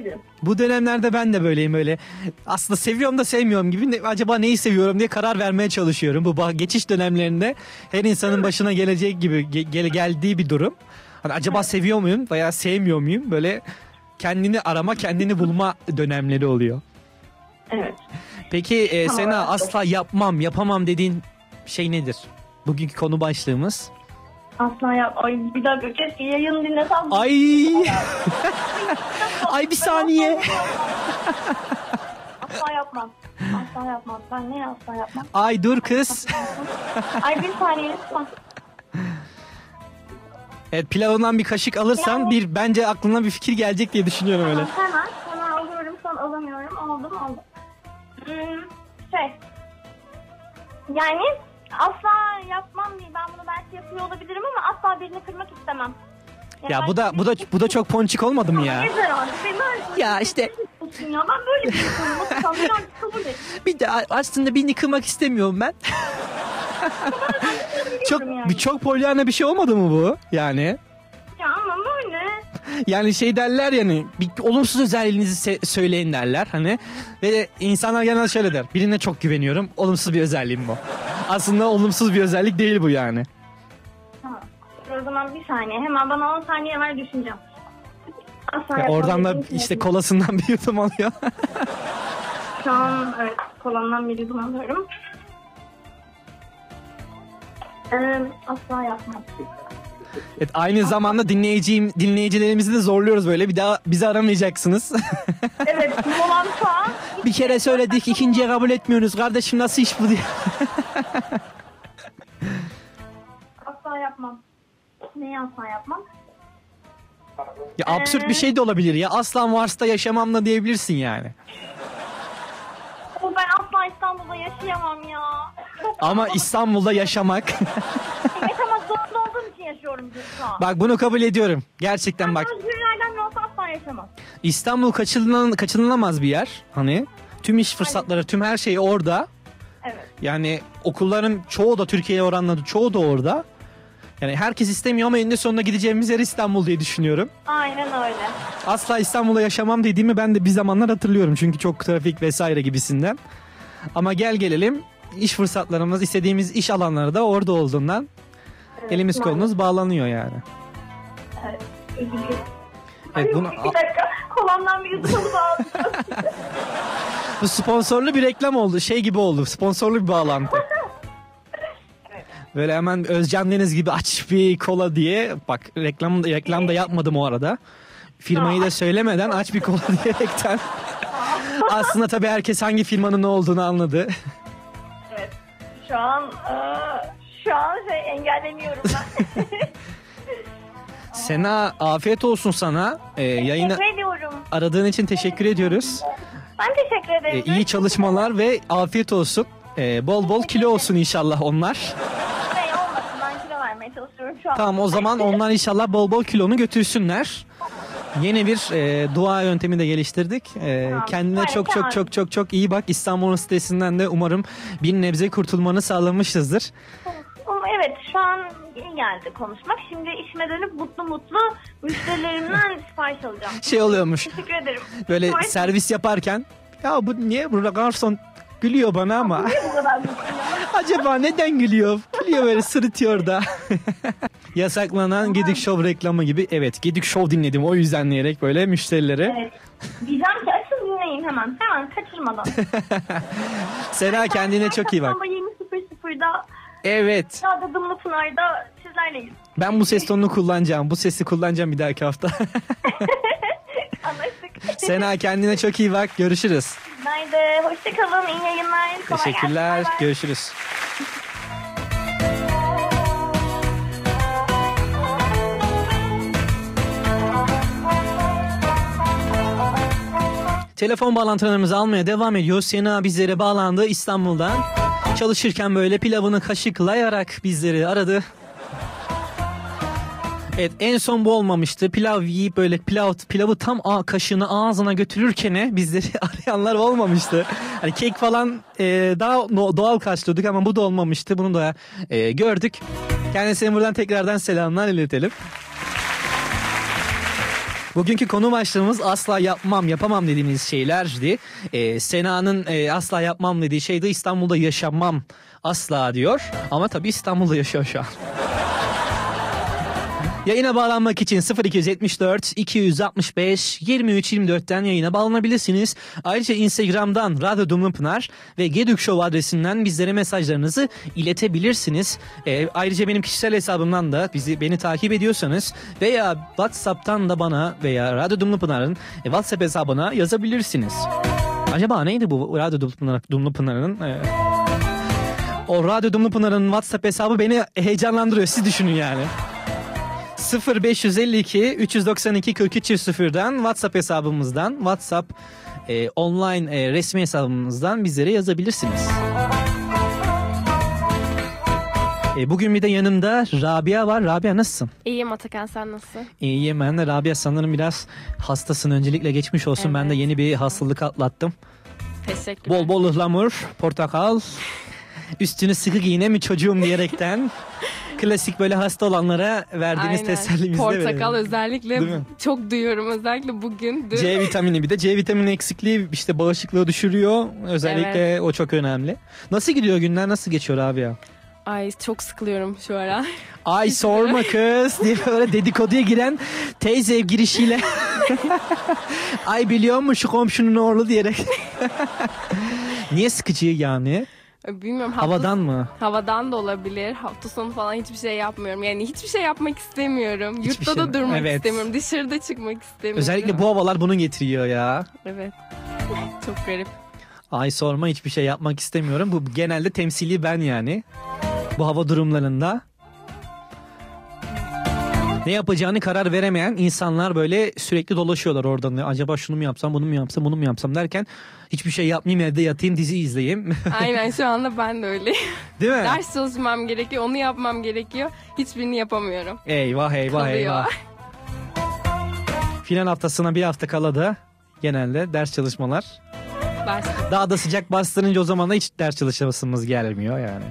Sevebilirim. Bu dönemlerde ben de böyleyim öyle. Aslında seviyorum da sevmiyorum gibi. Ne- acaba neyi seviyorum diye karar vermeye çalışıyorum. Bu geçiş dönemlerinde her insanın başına gelecek gibi ge- gel- geldiği bir durum. Hani acaba seviyor muyum veya sevmiyor muyum? Böyle kendini arama, kendini bulma dönemleri oluyor. Evet. Peki e, Sena evet. asla yapmam, yapamam dediğin şey nedir? Bugünkü konu başlığımız. Asla yap. Ay bir dakika keşke yayını dinlesem. Ay. Ay bir saniye. Asla yapmam. Asla yapmam. Ben ne asla yapmam? Ay dur kız. Ay bir saniye lütfen. Evet pilavından bir kaşık alırsan bir bence aklına bir fikir gelecek diye düşünüyorum öyle. Hemen, hemen alıyorum. Son alamıyorum. Aldım, aldım. Hmm, şey. Yani asla yapmam değil. Ben bunu belki yapıyor olabilirim ama asla birini kırmak istemem. Yani Ya bu da bu da bu da çok ponçik olmadı mı ya? Ya işte. Ya ben böyle bir insanım. Et. Bir de aslında birini kırmak istemiyorum ben. çok bir çok polyana bir şey olmadı mı bu? Yani Ya ama. Yani şey derler yani bir olumsuz özelliğinizi se- söyleyin derler hani ve insanlar genelde şöyle der. Birine çok güveniyorum. Olumsuz bir özelliğim bu. Aslında olumsuz bir özellik değil bu yani. Tamam. O zaman bir saniye. Hemen bana 10 saniye ver düşüneceğim. Asla Ya oradan da şey işte kolasından bir yudum alıyor. Şu an evet kolandan bir yudum alıyorum. Ee, asla yapmam. Evet, aynı zamanda dinleyicim dinleyicilerimizi de zorluyoruz böyle. Bir daha bizi aramayacaksınız. Evet molamsa bir kere söyledik, ikinciye kabul etmiyoruz. Kardeşim nasıl iş bu diye. asla yapmam. Neyi asla yapmam? Ya absürt bir şey de olabilir ya. Asla Mars'ta yaşamam da diyebilirsin yani. O ben asla İstanbul'da yaşayamam ya. Çok Ama İstanbul'da yaşamak. yaşamak zorunda olduğum için yaşıyorum şu an. bak bunu kabul ediyorum. Gerçekten bak. Özgürlerden de olsa asla yaşamam. İstanbul kaçınılan, kaçınılamaz bir yer. Hani tüm iş fırsatları, tüm her şey orada. Evet. Yani okulların çoğu da Türkiye'ye oranla çoğu da orada. Yani herkes istemiyor ama eninde sonunda gideceğimiz yer İstanbul diye düşünüyorum. Aynen öyle. Asla İstanbul'da yaşamam dediğimi ben de bir zamanlar hatırlıyorum. Çünkü çok trafik vesaire gibisinden. Ama gel gelelim iş fırsatlarımız, istediğimiz iş alanları da orada olduğundan elimiz kolumuz bağlanıyor yani. Evet. Dilerim. Evet, bunu, Bir dakika. Kolamdan bir alıp aldım. bu sponsorlu bir reklam oldu. Şey gibi oldu. Sponsorlu bir bağlantı. Böyle hemen Özcan Deniz gibi aç bir kola diye. Bak reklam, reklam da yapmadım o arada. Firmayı da söylemeden aç bir kola diyerekten. Aslında tabii herkes hangi firmanın ne olduğunu anladı. evet. Şu an eee, şu an şey engelleniyorum ben. Sena afiyet olsun sana. Ee, Teşekkür ediyorum. aradığın için teşekkür ediyoruz. Ben teşekkür Ee, ederim. iyi çalışmalar ve afiyet olsun. Ee, bol bol kilo olsun inşallah onlar. Şey olmasın. Ben kilo vermeye çalışıyorum şu an. Tamam o zaman onlar inşallah bol bol kilonu götürsünler. Yeni bir e, dua yöntemi de geliştirdik. E, Tamam, kendine harika çok çok çok çok çok iyi bak. İstanbul'un stresinden de umarım bir nebze kurtulmanı sağlamışızdır. Ama evet şu an iyi geldi konuşmak. Şimdi işime dönüp mutlu mutlu müşterilerimden sipariş alacağım. Şey oluyormuş. Teşekkür ederim. Böyle Sipariş- servis yaparken ya bu niye burada garson gülüyor bana ama acaba neden gülüyor? Gülüyor böyle sırıtıyor da. Yasaklanan Gedik Show reklamı gibi. Evet Gedik Show dinledim o yüzden diyerek böyle müşterilere. Evet. Diyeceğim ki açın dinleyin hemen. Hemen kaçırmadan. Sena kendine çok iyi bak. Ama 20.00'da Evet. Radyo Dumlu Pınar'da sizlerleyiz. Ben bu ses tonunu kullanacağım. Bu sesi kullanacağım bir dahaki hafta. Anlaştık. Sena kendine çok iyi bak. Görüşürüz. Nerede? Hoşçakalın. İyi yayınlar. Kolay gelsin. Teşekkürler. Bay bay. Görüşürüz. Telefon bağlantılarımızı almaya devam ediyoruz. Sena bizlere bağlandı İstanbul'dan. Çalışırken böyle pilavını kaşıklayarak bizleri aradı. Evet en son bu olmamıştı. Pilav yiyip böyle pilav pilavı tam a, kaşığını ağzına götürürken bizleri arayanlar olmamıştı. Hani kek falan e, daha doğal karşılıyorduk ama bu da olmamıştı. Bunu da e, gördük. Kendisine buradan tekrardan selamlar iletelim. Bugünkü konu başlığımız asla yapmam, yapamam dediğimiz şeylerdi. Ee, Sena'nın e, asla yapmam dediği şey de İstanbul'da yaşamam asla diyor. Ama tabii İstanbul'da yaşıyor şu an. Yayına bağlanmak için 0274 265 23 24'ten yayına bağlanabilirsiniz. Ayrıca Instagram'dan Radyo Dumlupınar ve Gedük Show adresinden bizlere mesajlarınızı iletebilirsiniz. Ee, ayrıca benim kişisel hesabımdan da bizi beni takip ediyorsanız veya WhatsApp'tan da bana veya Radyo Dumlupınar'ın e, WhatsApp hesabına yazabilirsiniz. Acaba neydi bu Radyo Dumlupınar, Dumlupınar'ın? e, o Radyo Dumlupınar'ın WhatsApp hesabı beni heyecanlandırıyor. Siz düşünün yani. 0552 392 43 0'dan WhatsApp hesabımızdan WhatsApp e, online e, resmi hesabımızdan bizlere yazabilirsiniz. E, bugün bir de yanımda Rabia var. Rabia nasılsın? İyiyim Atakan sen nasılsın? İyiyim ben de Rabia sanırım biraz hastasın. Öncelikle geçmiş olsun. Ben de yeni bir hastalık atlattım. Teşekkürler. Bol bol ıhlamur, portakal, üstünü sıkı giyine mi çocuğum diyerekten klasik böyle hasta olanlara verdiğiniz Aynen. tesellimizde Portakal özellikle Değil mi? çok duyuyorum özellikle bugün. dün. C vitamini bir de C vitamini eksikliği işte bağışıklığı düşürüyor. Özellikle o çok önemli. Nasıl gidiyor günler nasıl geçiyor abi ya? Ay çok sıkılıyorum şu ara. Ay sorma kız diye böyle dedikoduya giren teyze ev girişiyle. Ay biliyor musun şu komşunun oğlu diyerek. Niye sıkıcı yani? Bilmiyorum. hafta- Havadan mı? Havadan da olabilir. Hafta sonu falan hiçbir şey yapmıyorum. Yani hiçbir şey yapmak istemiyorum. Yurtta da şey- durmak Evet. istemiyorum. Dışarıda çıkmak istemiyorum. Özellikle bu havalar bunu getiriyor ya. Evet. Çok garip. Ay sorma hiçbir şey yapmak istemiyorum. Bu genelde temsili ben yani. Bu hava durumlarında. Ne yapacağını karar veremeyen insanlar böyle sürekli dolaşıyorlar oradan. Acaba şunu mu yapsam, bunu mu yapsam, bunu mu yapsam derken hiçbir şey yapmayayım evde yatayım dizi izleyeyim. Aynen şu anda ben de öyleyim. Değil mi? Ders çalışmam gerekiyor. Onu yapmam gerekiyor. Hiçbirini yapamıyorum. Eyvah eyvah Kalıyor. eyvah. Final haftasına bir hafta kala da genelde ders çalışmalar. Ders. Daha da sıcak bastırınca o zaman da hiç ders çalışmasımız gelmiyor yani.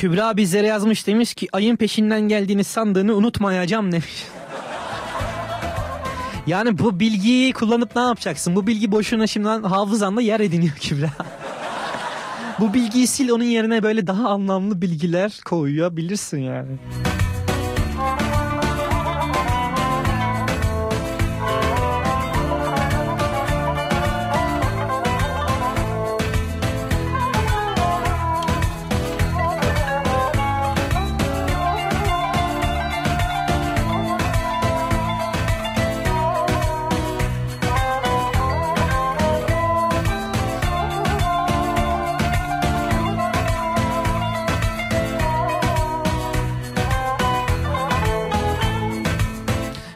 Kübra bizlere yazmış demiş ki ayın peşinden geldiğini sandığını unutmayacağım demiş. Yani bu bilgiyi kullanıp ne yapacaksın? Bu bilgi boşuna şimdiden hafızanda yer ediniyor Kübra. bu bilgiyi sil onun yerine böyle daha anlamlı bilgiler koyabilirsin yani.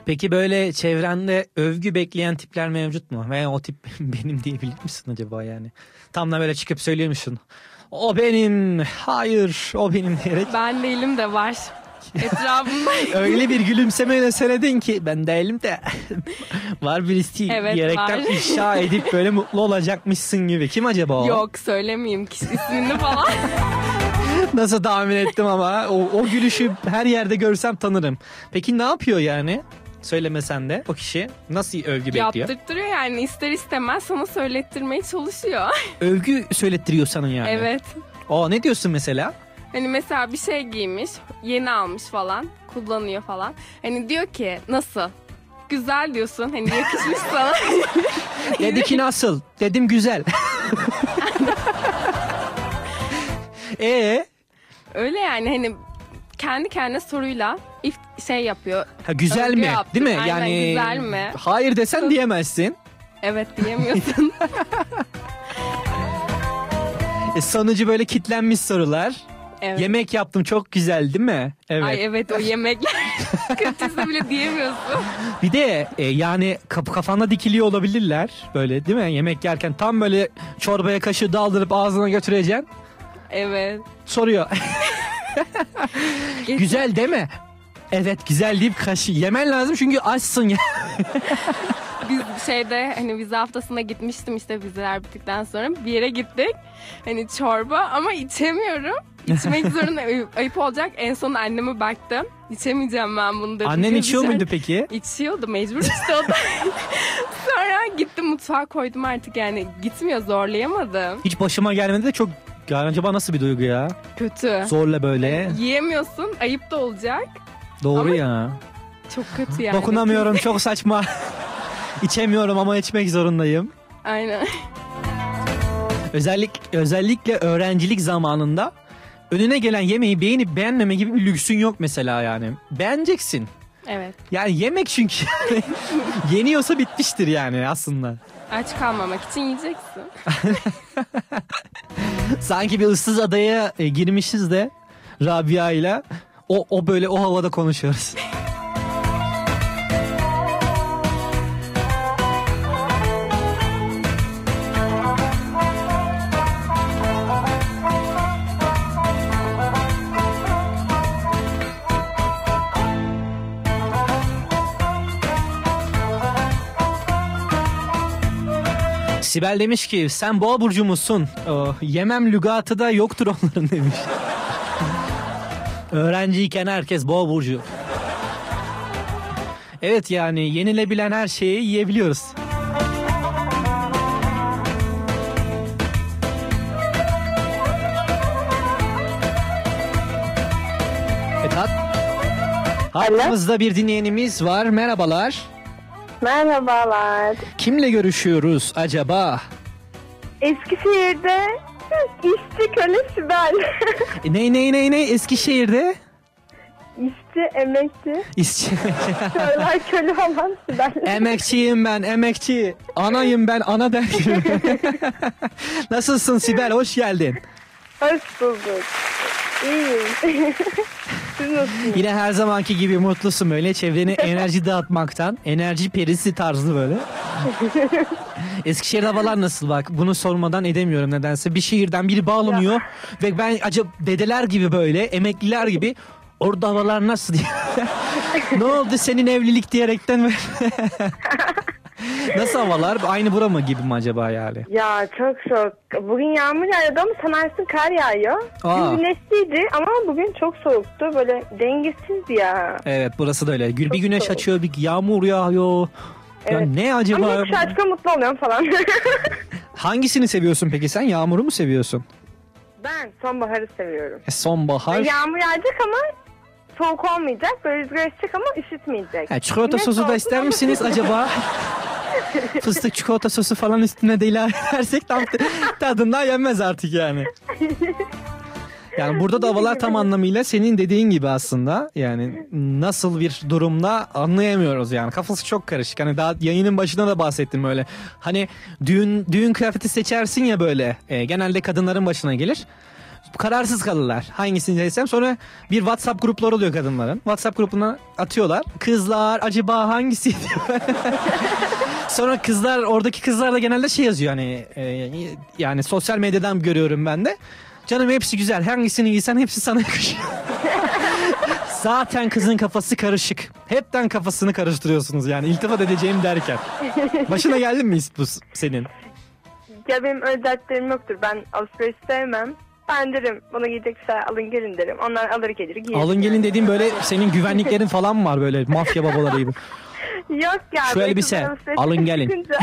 Peki böyle çevrende övgü bekleyen tipler mevcut mu? Veya o tip benim diyebilir misin acaba yani? Tam da böyle çıkıp söylüyormuşsun. O benim, hayır o benim diyerek. Ben değilim de var. Etrafımda. Öyle bir gülümsemeyle söyledin ki ben değilim de var birisi Evet, diyerekten var. ifşa edip böyle mutlu olacakmışsın gibi. Kim acaba o? Yok söylemeyeyim ismini falan. Nasıl tahmin ettim ama o, o gülüşü her yerde görsem tanırım. Peki ne yapıyor yani? Söylemesen de o kişi nasıl övgü bekliyor? Yaptırtırıyor yani ister istemez sana söylettirmeye çalışıyor. Övgü söylettiriyor sana yani. Evet. O ne diyorsun mesela? Hani mesela bir şey giymiş, yeni almış falan, kullanıyor falan. Hani diyor ki nasıl? Güzel diyorsun. Hani yakışmış sana. Dedi ki nasıl? Dedim güzel. e Öyle yani hani kendi kendine soruyla if- şey yapıyor. ha güzel mi? yaptı. Değil mi? Aynen, yani güzel mi? Hayır desen diyemezsin. Evet diyemiyorsun. E, sonucu böyle kitlenmiş sorular. Evet. Yemek yaptım çok güzel değil mi? Evet. Ay evet o yemekler kötüsü bile diyemiyorsun. Bir de e, yani kap kafanda dikiliyor olabilirler böyle değil mi? Yemek yerken tam böyle çorbaya kaşığı daldırıp ağzına götüreceksin. Evet. Soruyor. Güzel değil mi? Evet güzel deyip kaşı yemen lazım çünkü açsın ya. Biz şeyde hani vize haftasına gitmiştim işte vizeler bittikten sonra bir yere gittik. Hani çorba ama içemiyorum. İçmek zorunda ayıp, olacak. En son anneme baktım. İçemeyeceğim ben bunu dedim. Annen içiyor içer- muydu peki? İçiyordu mecbur işte o da. sonra gittim mutfağa koydum artık yani gitmiyor zorlayamadım. Hiç başıma gelmedi de çok yani acaba nasıl bir duygu ya? Kötü. Zorla böyle. Yiyemiyorsun ayıp da olacak. Doğru Ama ya. Çok kötü yani. Dokunamıyorum çok saçma. İçemiyorum ama içmek zorundayım. Aynen. Özellik özellikle öğrencilik zamanında önüne gelen yemeği beğenip beğenmeme gibi bir lüksün yok mesela yani. Beğeneceksin. Evet. Yani yemek çünkü yeniyorsa bitmiştir yani aslında. Aç kalmamak için yiyeceksin. Sanki bir ıssız adaya e, girmişiz de Rabia ile o, o böyle o havada konuşuyoruz. Sibel demiş ki sen boğa burcu musun? O, yemem lügatı da yoktur onların demiş. Öğrenciyken herkes boğa burcu. Evet yani yenilebilen her şeyi yiyebiliyoruz. Evet, hat hattımızda bir dinleyenimiz var. Merhabalar. Merhabalar. Kimle görüşüyoruz acaba? Eskişehir'de işçi köle Sibel. E, ney ney ney ney Eskişehir'de? işçi, emekçi. İşçi. Köleler köle olan Sibel. Emekçiyim ben emekçi. Anayım ben ana der gibi. Nasılsın Sibel hoş geldin. Hoş bulduk. İyiyim. Siz nasılsınız? Yine her zamanki gibi mutlusun böyle çevreni enerji dağıtmaktan. Enerji perisi tarzı böyle. Eskişehir havalar nasıl bak bunu sormadan edemiyorum nedense. Bir şehirden biri bağlanıyor ve ben acaba dedeler gibi böyle emekliler gibi orada havalar nasıl diye. ne oldu senin evlilik diyerekten. Nasıl havalar? Aynı bura mı gibi mi acaba yani? Ya çok soğuk. Bugün yağmur yağıyordu ama sanarsın kar yağıyor. Aa. Dün güneşliydi ama bugün çok soğuktu. Böyle dengesiz ya. Evet burası da öyle. Gül bir güneş açıyor, bir yağmur yağıyor. Ya Evet. ne acaba? Ama şarkı mutlu oluyorum falan. Hangisini seviyorsun peki sen? Yağmuru mu seviyorsun? ben sonbaharı seviyorum. E, sonbahar. Yağmur yağacak ama soğuk olmayacak. Böyle rüzgar esecek ama üşütmeyecek. Ha, çikolata Güneş sosu da ister misiniz acaba? Fıstık çikolata sosu falan üstüne de ilave edersek tam tadından yenmez artık yani. Yani burada da havalar tam anlamıyla senin dediğin gibi aslında. Yani nasıl bir durumda anlayamıyoruz yani. Kafası çok karışık. Hani daha yayının başında da bahsettim öyle. Hani düğün düğün kıyafeti seçersin ya böyle. E, genelde kadınların başına gelir. Kararsız kalırlar. Hangisini seçsem sonra bir WhatsApp grupları oluyor kadınların. WhatsApp grubuna atıyorlar. Kızlar acaba hangisi diyor. Sonra kızlar oradaki kızlar da genelde şey yazıyor hani e, yani sosyal medyadan görüyorum ben de. Canım hepsi güzel. Hangisini giysen hepsi sana yakışıyor. Zaten kızın kafası karışık. Hepten kafasını karıştırıyorsunuz yani iltifat edeceğim derken. Başına geldi mi bu senin? Ya benim öyle yoktur. Ben alışveriş sevmem. Ben derim bana giyecek bir şey alın gelin derim. Onlar alır gelir giyer. Alın gelin dediğim böyle senin güvenliklerin falan mı var böyle mafya babaları gibi. Yok ya. Şu elbise, alın gelin.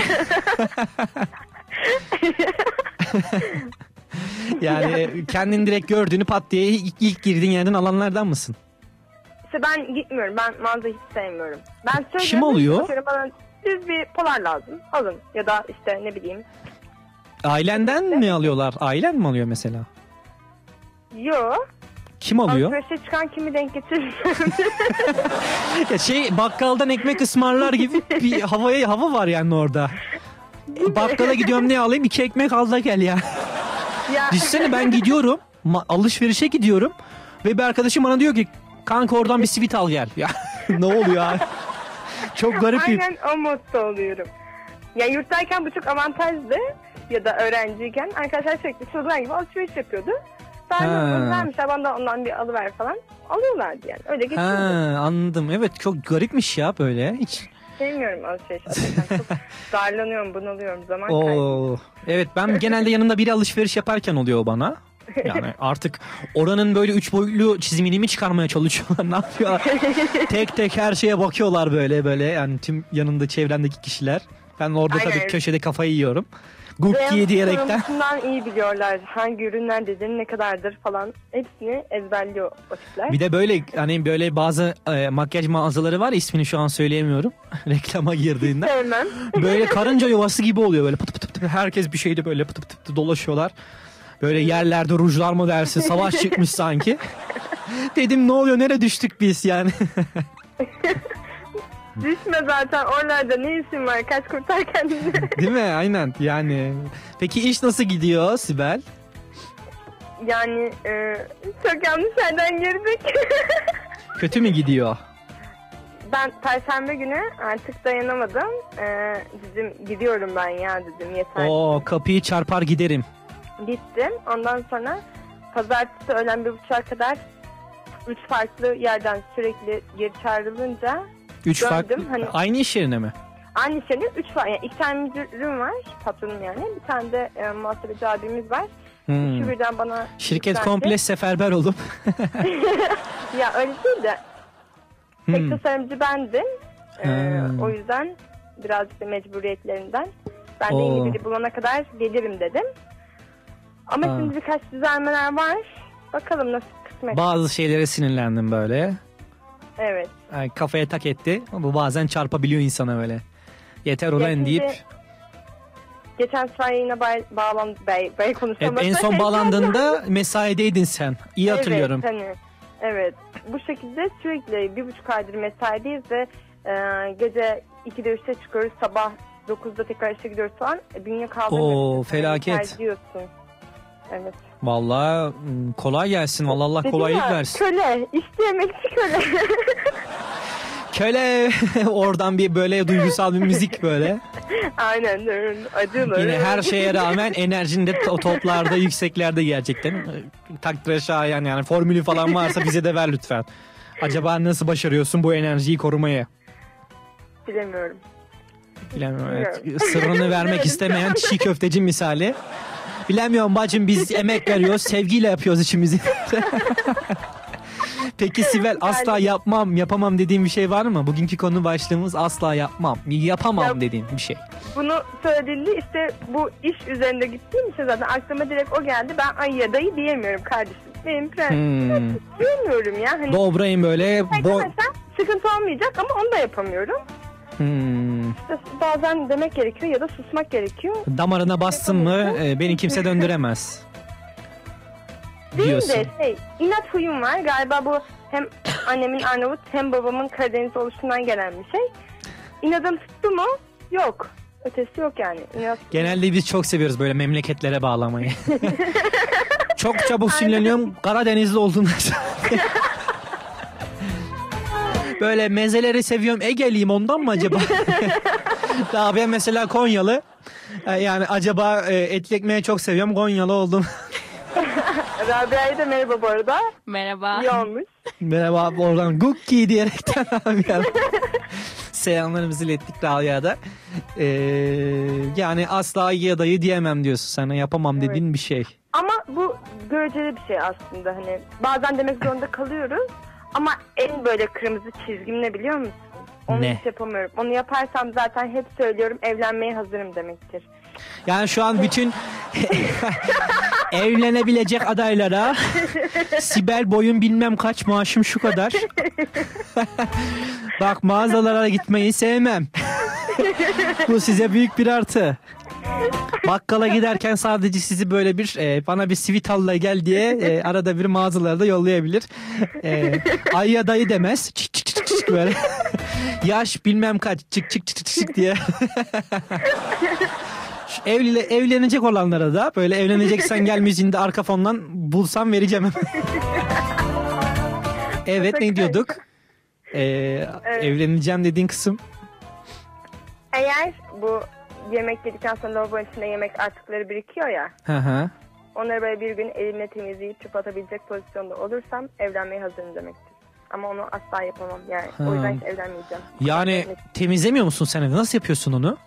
Yani kendin direkt gördüğünü pat diye ilk, ilk girdiğin yerden alanlardan mısın? İşte ben gitmiyorum. Ben mağaza hiç sevmiyorum. Ben söylüyorum. Kim oluyor? işte Bana düz bir polar lazım. Alın. Ya da işte ne bileyim. Ailenden mi alıyorlar? Ailen mi alıyor mesela? Yo. Kim alıyor? Alışverişe çıkan kimi denk getirirsin. Ya şey bakkaldan ekmek ısmarlar gibi bir havaya hava var yani orada. Bakkala gidiyorum ne alayım? İki ekmek al da gel ya. ya. Düşünsene ben gidiyorum. alışverişe gidiyorum. Ve bir arkadaşım bana diyor ki kanka oradan bir sivit al gel. Ya ne oluyor? Çok garip. Aynen o modda oluyorum. Ya yurttayken bu çok avantajlı. Ya da öğrenciyken arkadaşlar sürekli çocuklar gibi alışveriş yapıyordu. Ben bana da ondan bir alıver falan. Alıyorlardı yani. Öyle Ha, geçiyordu. anladım. Evet çok garipmiş ya böyle. Hiç Sevmiyorum alışveriş. Çok darlanıyorum, bunalıyorum. Zaman. Oo. Evet ben genelde yanımda biri alışveriş yaparken oluyor bana. Yani artık oranın böyle üç boyutlu çizimini mi çıkarmaya çalışıyorlar ne yapıyorlar? tek tek her şeye bakıyorlar böyle böyle yani tüm yanında çevrendeki kişiler. Ben orada Aynen. tabii köşede kafayı yiyorum. Gupkiye diyerekten. Sorumlusundan iyi biliyorlar. Hangi ürünler dediğin ne kadardır falan. Hepsini ezberliyor o tipler. Bir de böyle hani böyle bazı e, makyaj mağazaları var ismini şu an söyleyemiyorum. Reklama girdiğinde. Sevmem. Böyle karınca yuvası gibi oluyor böyle pıt pıt pıt. Herkes bir şeyde böyle pıt pıt pıt dolaşıyorlar. Böyle yerlerde rujlar mı dersin savaş çıkmış sanki. Dedim ne oluyor nereye düştük biz yani. Düşme zaten oralarda ne işin var? Kaç kurtar kendini. Değil mi? Aynen yani. Peki iş nasıl gidiyor Sibel? yani e, çok yanlış yerden girdik. Kötü mü gidiyor? ben perşembe günü artık dayanamadım. E, dedim gidiyorum ben ya dedim yeter. Oo kapıyı çarpar giderim. Gittim. Ondan sonra pazartesi öğlen bir buçuğa kadar üç farklı yerden sürekli geri çağrılınca Üç döndüm. farklı. Hani Aynı iş yerine mi? Aynı şeyde üç var. Yani iki tane müdürüm var. Patronum yani. Bir tane de e, muhasebeci abimiz var. Hmm. Üçü birden bana Şirket yüklendi. komple seferber oldum. ya öyle değil de tek Hmm. tasarımcı bendim. E, Ha. o yüzden birazcık da mecburiyetlerinden ben de yeni biri bulana kadar gelirim dedim. Ama Ha. şimdi birkaç düzenlemeler var. Bakalım nasıl kısmet. Bazı şeylere sinirlendim böyle. Evet. Yani kafaya tak etti. Bu bazen çarpabiliyor insana böyle. Yeter ulan şimdi deyip. Geçen sefer yine bay, bağlan, bay, bay Evet, en son bağlandığında mesaideydin sen. İyi hatırlıyorum. Evet, hani, evet. Bu şekilde sürekli bir buçuk aydır mesaideyiz ve e, gece 2'de 3'te çıkıyoruz. Sabah 9'da tekrar işe gidiyoruz falan. E, bünye kaldırmıyorsun. Oo, felaket. Evet. Vallahi mm, kolay gelsin. Vallahi Allah Dedim kolaylık ya, versin. Köle. Emekçi köle. Köle oradan bir böyle duygusal bir müzik böyle. Aynen. Acılı. Yine her şeye rağmen enerjin de to- toplarda yükseklerde gerçekten. Takdire şayan yani formülü falan varsa bize de ver lütfen. Acaba nasıl başarıyorsun bu enerjiyi korumaya? Bilemiyorum. Bilemiyorum evet. Sırrını vermek istemeyen çiğ köfteci misali. Bilemiyorum bacım biz emek veriyoruz. Sevgiyle yapıyoruz işimizi. Peki Sibel asla yapmam, yapamam dediğin bir şey var mı? Bugünkü konu başlığımız asla yapmam, yapamam Ya- dediğin bir şey. Bunu söylediğinde işte bu iş üzerinde gittiğim için zaten aklıma direkt o geldi. Ben ay ya dayı diyemiyorum kardeşim. Benim prensibim Hmm. diyemiyorum ya. Hani Dobrayım böyle bo sıkıntı olmayacak ama onu da yapamıyorum. Hmm. İşte bazen demek gerekiyor ya da susmak gerekiyor. damarına bastın mı e, beni kimse döndüremez. Benim de şey inat huyum var. Galiba bu hem annemin Arnavut hem babamın Karadeniz oluşundan gelen bir şey. İnadım tuttu mu? Yok. Ötesi yok yani. İnat Genelde biz çok seviyoruz böyle memleketlere bağlamayı. çok çabuk sinirleniyorum Karadenizli olduğunda. böyle mezeleri seviyorum Ege'liyim ondan mı acaba? Daha ben mesela Konyalı. E, Yani acaba e, etli ekmeği çok seviyorum Konyalı oldum. Rabia'ya da merhaba bu arada. Merhaba. İyi olmuş. Merhaba oradan Gukki diyerekten abi yani. Selamlarımızı ilettik Rabia'ya da. Ee, yani asla ya dayı diyemem diyorsun sana yapamam dediğin bir şey. Ama bu göreceli bir şey aslında. Hani bazen demek zorunda kalıyoruz. Ama en böyle kırmızı çizgim ne biliyor musun? Onu Ne? hiç yapamıyorum. Onu yaparsam zaten hep söylüyorum evlenmeye hazırım demektir. Yani şu an bütün evlenebilecek adaylara Sibel boyun bilmem kaç maaşım şu kadar. Bak mağazalara gitmeyi sevmem. Bu size büyük bir artı. Bakkala giderken sadece sizi böyle bir e, bana bir sivit alla gel diye e, arada bir mağazalarda yollayabilir. E, ayya dayı demez. Çık çık çık çık böyle. Yaş bilmem kaç çık çık çık çık diye. Evli, evlenecek olanlara da böyle evleneceksen gel müziğinde arka fondan bulsam vereceğim. evet ne diyorduk? Ee, Evleneceğim dediğin kısım. Eğer bu yemek yedikten sonra lavabonun içinde yemek artıkları birikiyor ya. Hı hı. Onları böyle bir gün elimle temizleyip çöpe atabilecek pozisyonda olursam evlenmeye hazırım demektir. Ama onu asla yapamam yani. Ha. O yüzden hiç evlenmeyeceğim. Yani temizlemiyor musun sen evi? Nasıl yapıyorsun onu?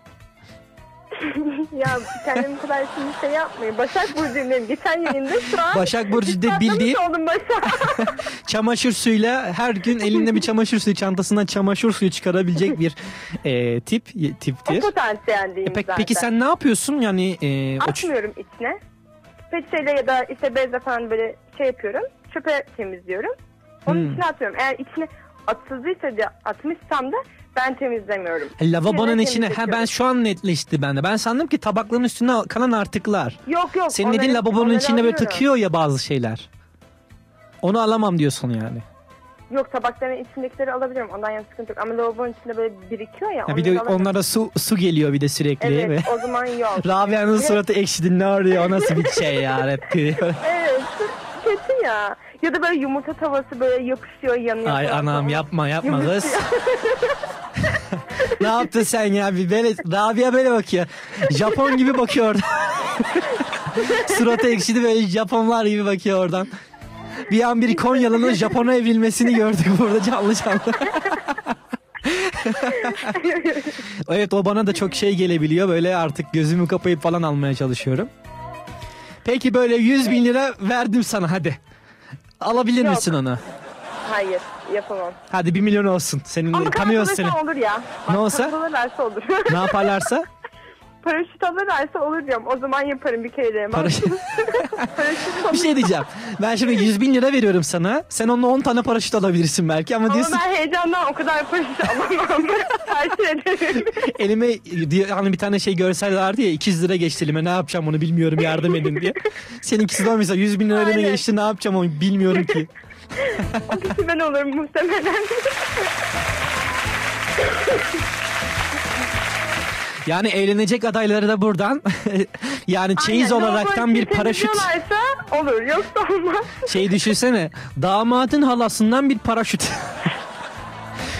ya kendim bu kadar şimdi şey yapmayın. Başak Burcu'yum dedim. Geçen yayında şu an. Başak Burcu'da bildiğin- oldum Başak. Çamaşır suyuyla her gün elinde bir çamaşır suyu çantasından çamaşır suyu çıkarabilecek bir e, tip o tiptir. potansiyelliyim E, pek- zaten. peki sen ne yapıyorsun? Yani e, o Atmıyorum içine. Peçeteyle ya da işte bezle falan böyle şey yapıyorum. Çöpe temizliyorum. Onun Hmm. içine atıyorum. Eğer içine atıldıysa da atmışsam da ben temizlemiyorum. E, lavabonun Yine içine ha ben şu an netleşti bende. Ben sandım ki tabakların üstüne kalan artıklar. Yok yok. Senin dediğin lavabonun içine böyle alıyorum. tıkıyor ya bazı şeyler. Onu alamam diyorsun yani. Yok tabakların içindekileri alabiliyorum. Ondan yana sıkıntı yok. Ama lavabonun içinde böyle birikiyor ya. Ya bir de alamıyorum. onlara su su geliyor bir de sürekli. Evet ve o zaman yok. Rabia'nın Evet. suratı ekşidi ne arıyor o nasıl bir şey ya diyor. Evet kötü ya. Ya da böyle yumurta tavası böyle yapışıyor yanıyor. Ay falan. anam yapma yapma kız. Ne yaptın sen ya bir böyle Rabia böyle bakıyor. Japon gibi bakıyor orada. Suratı ekşidi böyle Japonlar gibi bakıyor oradan. Bir an bir Konyalı'nın Japon'a evrilmesini gördük burada canlı canlı. evet o bana da çok şey gelebiliyor. Böyle artık gözümü kapayıp falan almaya çalışıyorum. Peki böyle 100 bin lira verdim sana hadi. Alabilir Yok. misin onu? Hayır yapamam. Hadi 1 milyon olsun. Senin Ama tanıyoruz seni. olur ya. Ne olsa? Kazanırlarsa olur. Ne yaparlarsa? Paraşüt alırlarsa olur diyorum. O zaman yaparım bir kere de. Paraşüt- Bir şey diyeceğim. Ben şimdi 100 bin lira veriyorum sana. Sen onunla 10 tane paraşüt alabilirsin belki ama Ama diyorsun ben heyecandan o kadar paraşüt alamam. Tercih ederim. elime hani bir tane şey görsel vardı ya 200 lira geçti elime ne yapacağım onu bilmiyorum yardım edin diye. Seninkisi de olmuşsa 100 bin lira elime geçti ne yapacağım onu bilmiyorum ki. o kişi ben olurum muhtemelen. Yani evlenecek adayları da buradan yani çeyiz Aynen, olaraktan bir paraşüt olur yoksa olmaz. şey düşünsene damadın halasından bir paraşüt.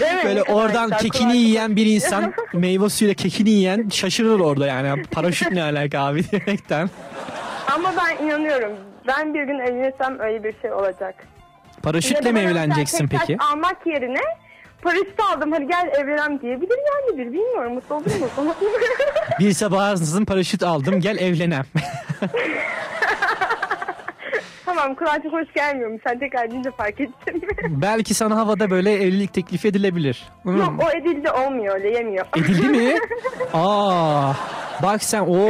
Mi? Böyle oradan güzel, kekini kolay yiyen bir kolay. insan meyve suyuyla kekini yiyen şaşırır orada yani. Paraşüt ne alaka abi demekten. Ama ben inanıyorum. Ben bir gün evlenirsem öyle bir şey olacak. Paraşütle mi evleneceksin peki? almak yerine paraşüt aldım hadi gel evlenelim diyebilir yani bir bilmiyorum mutlu olur mu? Bir sabah ansızın paraşüt aldım gel evlenem. tamam kulağa çok hoş gelmiyormuş sen tekrar deyince fark ettim. Belki sana havada böyle evlilik teklif edilebilir. Hmm. Yok o edildi olmuyor öyle yemiyor. Edildi mi? Aa, bak sen o.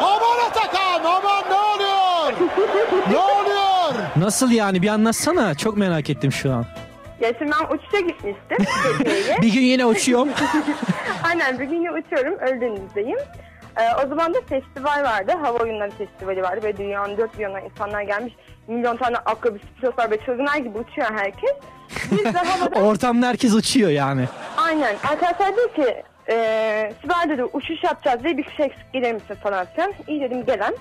Aman Atakan! Aman ne oluyor? ne oluyor? Nasıl yani bir anlatsana çok merak ettim şu an. Ya şimdi ben uçuşa gitmiştim. Bir gün yine uçuyorum. Aynen bir gün yine uçuyorum Ölüdeniz'deyim. Ee, o zaman da festival vardı. Hava oyunları festivali vardı. Ve dünyanın dört bir yanına insanlar gelmiş. Milyon tane akrobüs pilotlar ve çılgınlar gibi uçuyor herkes. Biz de havada Ortamda herkes uçuyor yani. Aynen. Arkadaşlar dedi ki e, Sibel dedi uçuş yapacağız diye bir kişi eksik gelir misin falan filan. İyi dedim gelen.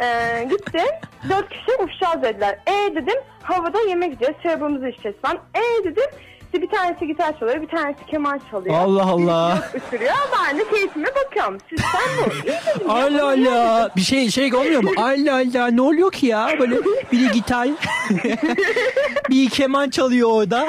E, gitti. Dört kişi uçacağız dediler. E dedim havada yemek yiyeceğiz. Şarabımızı içeceğiz falan. E dedim işte bir tanesi gitar çalıyor, bir tanesi keman çalıyor. Allah Allah. Biri Uçuruyor. Ben de keyfime bakıyorum. Sistem bu. İyi dedim. ya, Allah bunu Allah. Bir şey şey olmuyor mu? Allah Allah ne oluyor ki ya? Böyle biri gitar. bir keman çalıyor orada.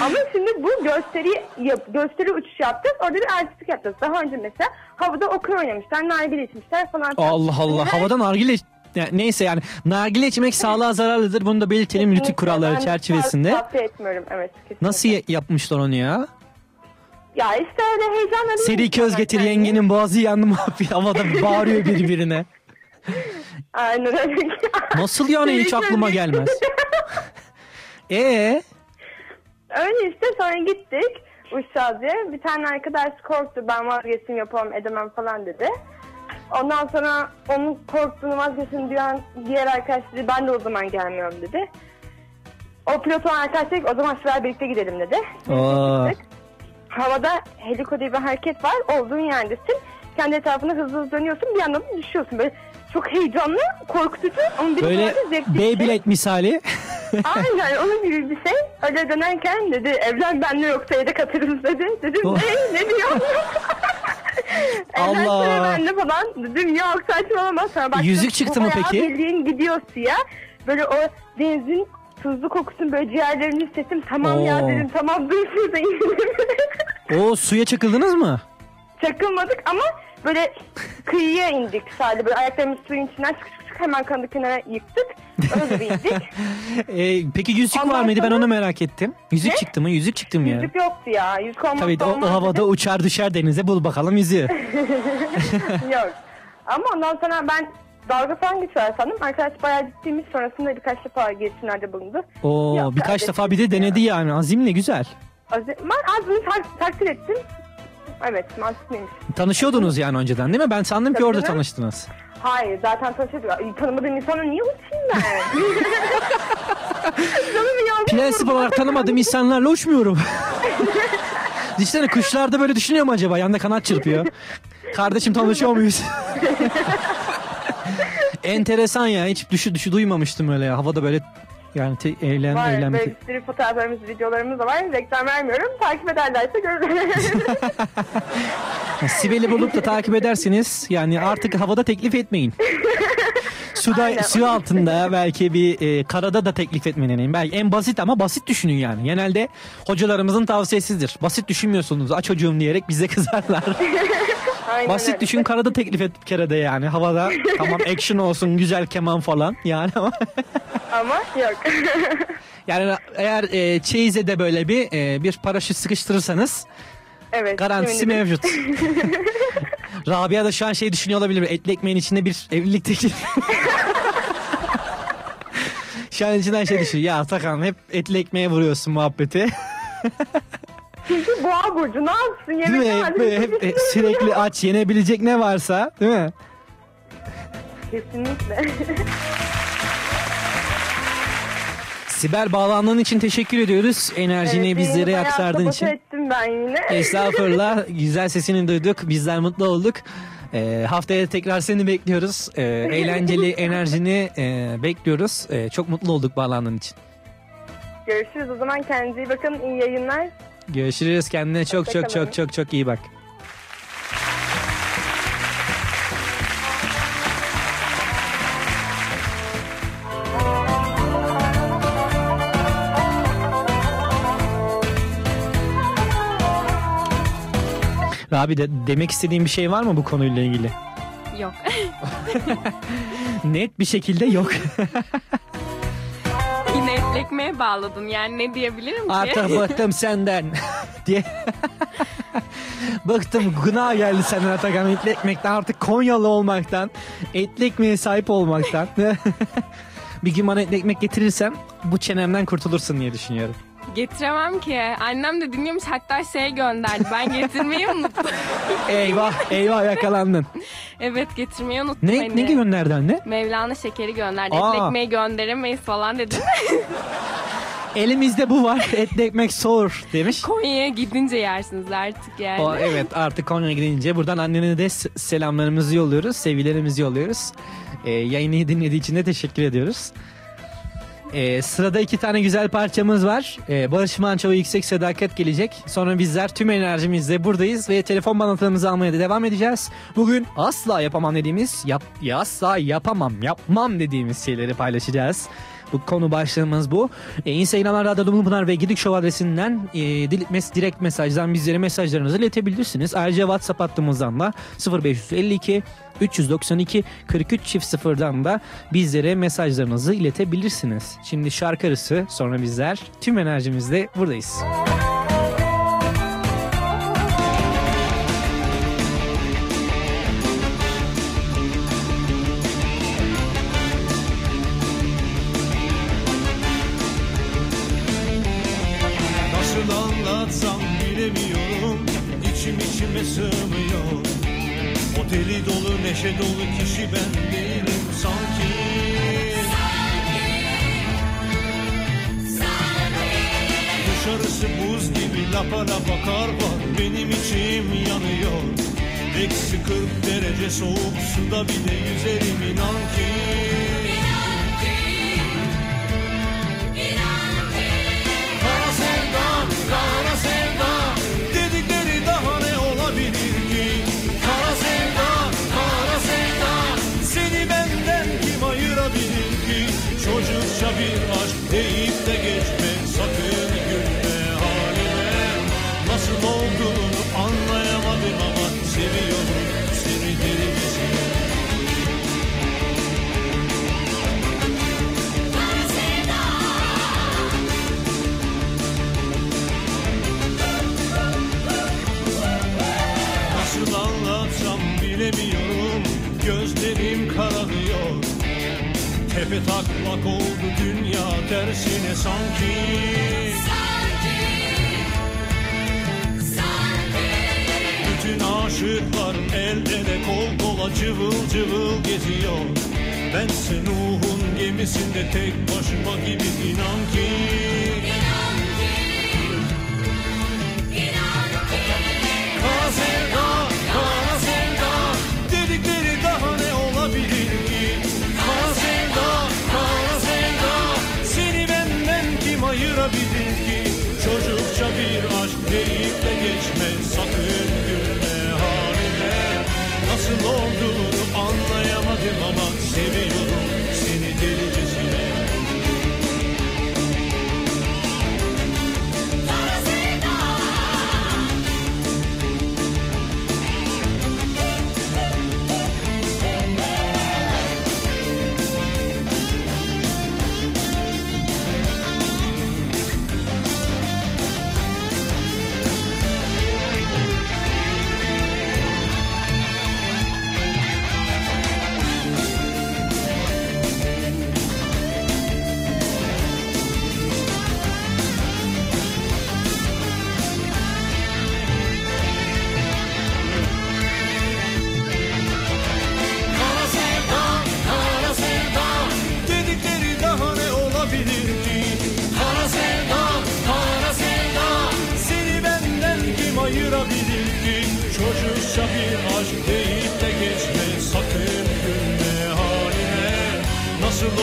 Ama şimdi bu gösteri yap, gösteri uçuş yaptık. Orada bir artistik yapacağız. Daha önce mesela havada okey oynamışlar, nargile içmişler falan. filan. Allah Allah. Her- Havadan nargile yani neyse yani nargile içmek sağlığa zararlıdır. Bunu da belirtelim rütük Kesinlikle. kuralları Ben çerçevesinde. Tavsiye etmiyorum evet. kesinlikle. Nasıl ya- yapmışlar onu ya? Ya işte öyle heyecanla değil Seri köz getir kendini. yengenin boğazı yandı muhabbet havada bağırıyor birbirine. Aynen öyle. Nasıl yani hiç aklıma gelmez. Ee, Öyle işte sonra gittik uçacağız diye. Bir tane arkadaş korktu ben vazgeçtim yapamam edemem falan dedi. Ondan sonra onun korktuğunu vazgeçin duyan diğer arkadaş dedi ben de o zaman gelmiyorum dedi. O pilot olan arkadaş dedi ki, o zaman Sıra birlikte gidelim dedi. aa, Havada heliko diye bir hareket var. Olduğun yerdesin. Kendi etrafında hızlı hızlı dönüyorsun. Bir yandan da düşüyorsun. Böyle çok heyecanlı, korkutucu ama bir böyle böyle zevkli. Beyblade misali. Aynen onun gibi bir şey. Öyle dönerken dedi evlen benle yoksa yedek atarız dedi. Dedim Oh. ne? Ne diyorsun? Allah. Benle falan. Dedim yok saçmalama. Sonra baktım, Yüzük çıktı mı peki? bildiğin gidiyor suya. Böyle o denizin tuzlu kokusunu böyle ciğerlerini hissettim. Tamam ya Oo. dedim tamam dur şurada O suya çakıldınız mı? Çakılmadık ama böyle kıyıya indik sadece. Böyle ayaklarımız suyun içinden çık çık hemen kandı kenara yıktık. Öyle bir indik. Ee, peki yüzük Ondan var mıydı ben sonra- onu merak ettim. Yüzük Ne? çıktı mı? Yüzük çıktı mı ya? Yüzük yoktu ya. Yüzük olmazsa Tabii o, o havada dedim. uçar düşer denize bul bakalım yüzüğü. Yok. Ama ondan sonra ben dalga falan geçer sandım. Arkadaş bayağı ciddiymiş. Sonrasında birkaç defa girişimlerde bulundu. Oo Yok, birkaç defa bir de denedi yani. Azimle güzel. Az- Ben azını tak- takdir ettim. Evet mantıklıymış. Tanışıyordunuz yani önceden değil mi? Ben sandım ki Tabii orada canım. tanıştınız. Hayır zaten tanışıyorduk. Ay, Tanımadığım insana niye uçayım ben? Canım. Prensip olarak tanımadığım insanlarla uçmuyorum. Düşünsene kuşlar da böyle düşünüyor mu acaba? Yanında kanat çırpıyor. Kardeşim tanışıyor muyuz? Enteresan ya. Hiç düşü düşü duymamıştım öyle ya. Havada böyle yani te, eğlen, Var eğlenmek. böyle sürü fotoğraflarımız, videolarımız da var. Reklam vermiyorum. Takip ederlerse görürler. Sibel'i bulup da takip edersiniz. Yani artık havada teklif etmeyin. Suda, Aynen. su altında belki bir e, karada da teklif etmeyin. Belki en basit ama basit düşünün yani. Genelde hocalarımızın tavsiyesidir. Basit düşünmüyorsunuz. Aç çocuğum diyerek bize kızarlar. Aynen basit öyle. düşün karada teklif et bir kere de yani. Havada tamam action olsun güzel keman falan yani ama Ama yok. yani eğer e, çeyize de böyle bir e, bir paraşüt sıkıştırırsanız evet. garantisi mevcut. Rabia da şu an şey düşünüyor olabilir. Etli ekmeğin içinde bir evlilik teklifi. şu an içinden şey düşünüyor. Ya Atakan hep etli ekmeğe vuruyorsun muhabbeti. Çünkü boğa burcu ne yapsın? Değil mi? Hep, malzemesi hep, hep sürekli aç yenebilecek ne varsa değil mi? Kesinlikle. Sibel bağlandığın için teşekkür ediyoruz. Enerjini Evet, bizlere aktardığın için. ettim ben yine. Estağfurullah. Güzel sesini duyduk. Bizler mutlu olduk. Ee, haftaya tekrar seni bekliyoruz. Ee, eğlenceli enerjini e, bekliyoruz. Ee, çok mutlu olduk bağlandığın için. Görüşürüz o zaman kendinize iyi bakın. İyi yayınlar. Görüşürüz. Kendine çok çok çok çok çok iyi bak. Abi de demek istediğin bir şey var mı bu konuyla ilgili? Yok. Net bir şekilde yok. Yine etli ekmeğe bağladın. Yani ne diyebilirim ki? Artık bıktım senden diye. bıktım gına geldi senden Atakan etli ekmekten artık Konyalı olmaktan etli ekmeğe sahip olmaktan. bir gün bana etli ekmek getirirsem bu çenemden kurtulursun diye düşünüyorum. Getiremem ki. Annem de dinliyormuş hatta şey gönderdi. Ben getirmeyi unuttum. Eyvah eyvah yakalandın. evet getirmeyi unuttum. Ne, hani. ne gönderdi anne? Mevlana şekeri gönderdi. Aa. Etli ekmeği gönderemeyiz falan dedim. Elimizde bu var etli ekmek soğur demiş. Konya'ya gidince yersiniz artık yani. O, evet artık Konya'ya gidince buradan annene de selamlarımızı yolluyoruz. Sevgilerimizi yolluyoruz. Ee, yayını dinlediği için de teşekkür ediyoruz. Ee, sırada iki tane güzel parçamız var. Ee, Barış Manço Yüksek Sadakat gelecek. Sonra bizler tüm enerjimizle buradayız ve telefon bağlantılarımızı almaya da devam edeceğiz. Bugün asla yapamam dediğimiz, yap, ya asla yapamam, yapmam dediğimiz şeyleri paylaşacağız. Bu konu başlığımız bu. E, Instagram Radyo Dumlupınar ve Gidik Show adresinden e, mes- direkt mesajdan bizlere mesajlarınızı iletebilirsiniz. Ayrıca WhatsApp hattımızdan da 0552 392 43 çift sıfırdan da bizlere mesajlarınızı iletebilirsiniz. Şimdi şarkı arası sonra bizler tüm enerjimizle buradayız. Nasıl neşe dolu kişi ben değilim. Sanki Dışarısı buz gibi lapa lapa kar var. Benim içim yanıyor. Eksi 40 derece soğuk suda bile yüzerim inan ki Tepe taklak oldu dünya tersine sanki. Bütün aşıklar el ele kol kola cıvıl cıvıl geziyor. Bense Nuh'un gemisinde tek başıma gibi inan ki. Kara sevda, kara Seviyorum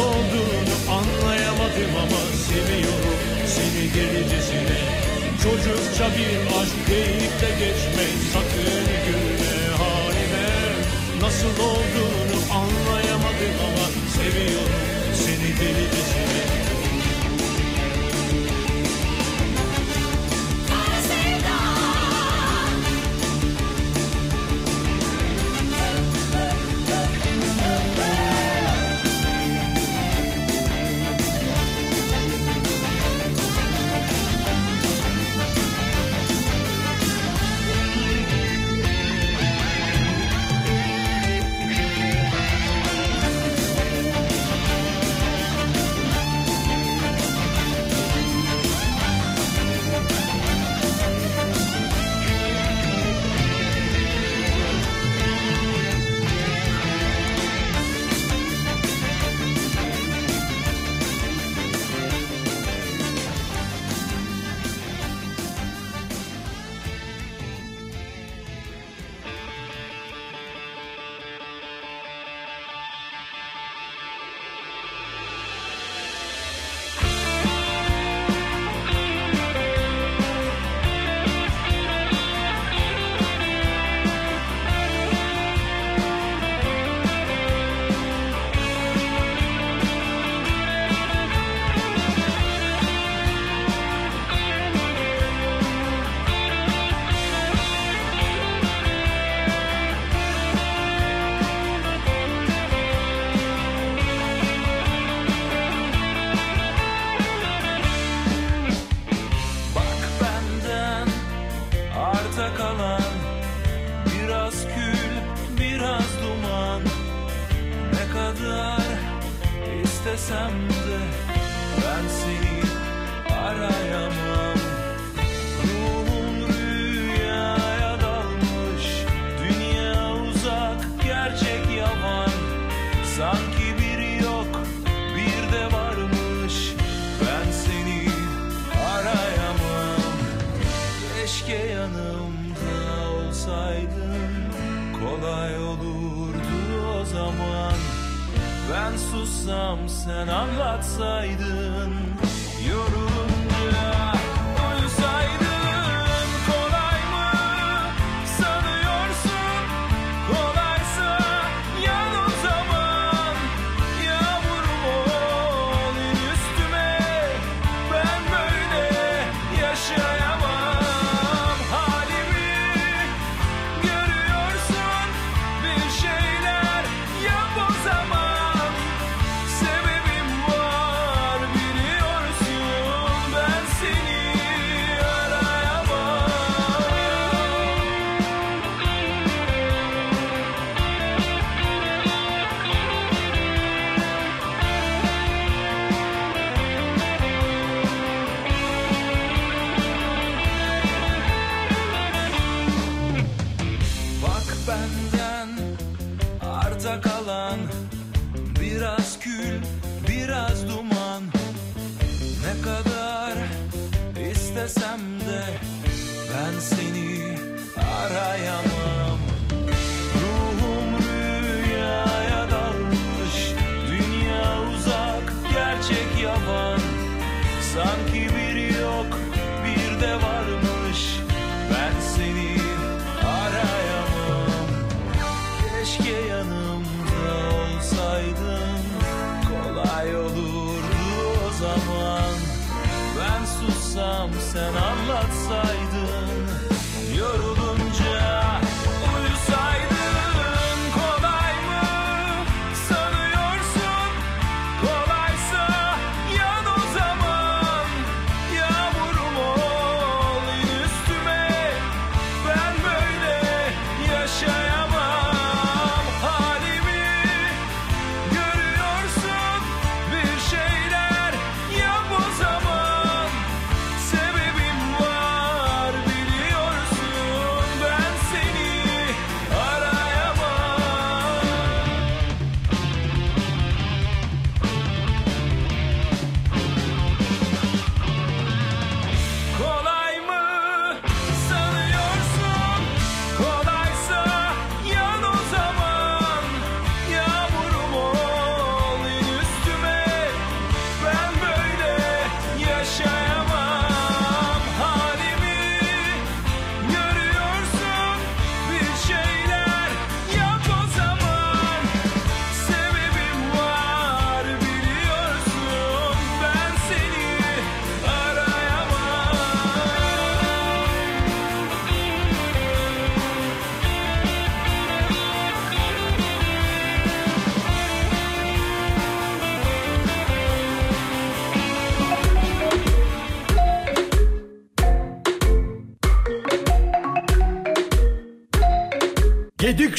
olduğunu anlayamadım ama Seviyorum seni delicesine Çocukça bir aşk deyip de geçme Sakın gülme haline Nasıl olduğunu anlayamadım ama seviyorum seni delicesine.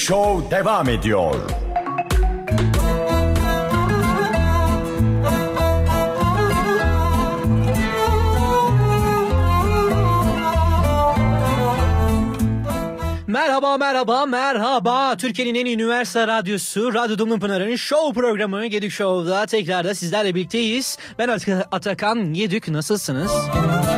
Show devam ediyor. Merhaba merhaba merhaba Türkiye'nin en iyi üniversite radyosu Radyo Dumlu Pınar'ın show programı Gedik Show'da tekrar da sizlerle birlikteyiz. Ben Atakan Gedik nasılsınız? Müzik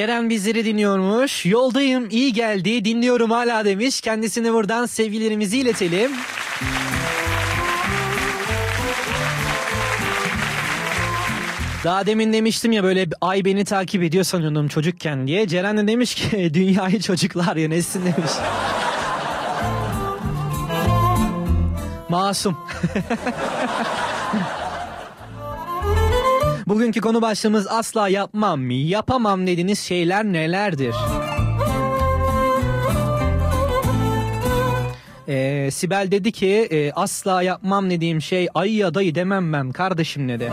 Ceren bizleri dinliyormuş. Yoldayım iyi geldi dinliyorum hala demiş. Kendisine buradan sevgilerimizi iletelim. Daha demin demiştim ya böyle ay beni takip ediyor sanıyordum çocukken diye. Ceren de demiş ki dünyayı çocuklar yönetsin demiş. Masum. Bugünkü konu başlığımız asla yapmam, yapamam dediğiniz şeyler nelerdir? Ee, Sibel dedi ki e, asla yapmam dediğim şey ayı ya dayı demem ben kardeşim dedi.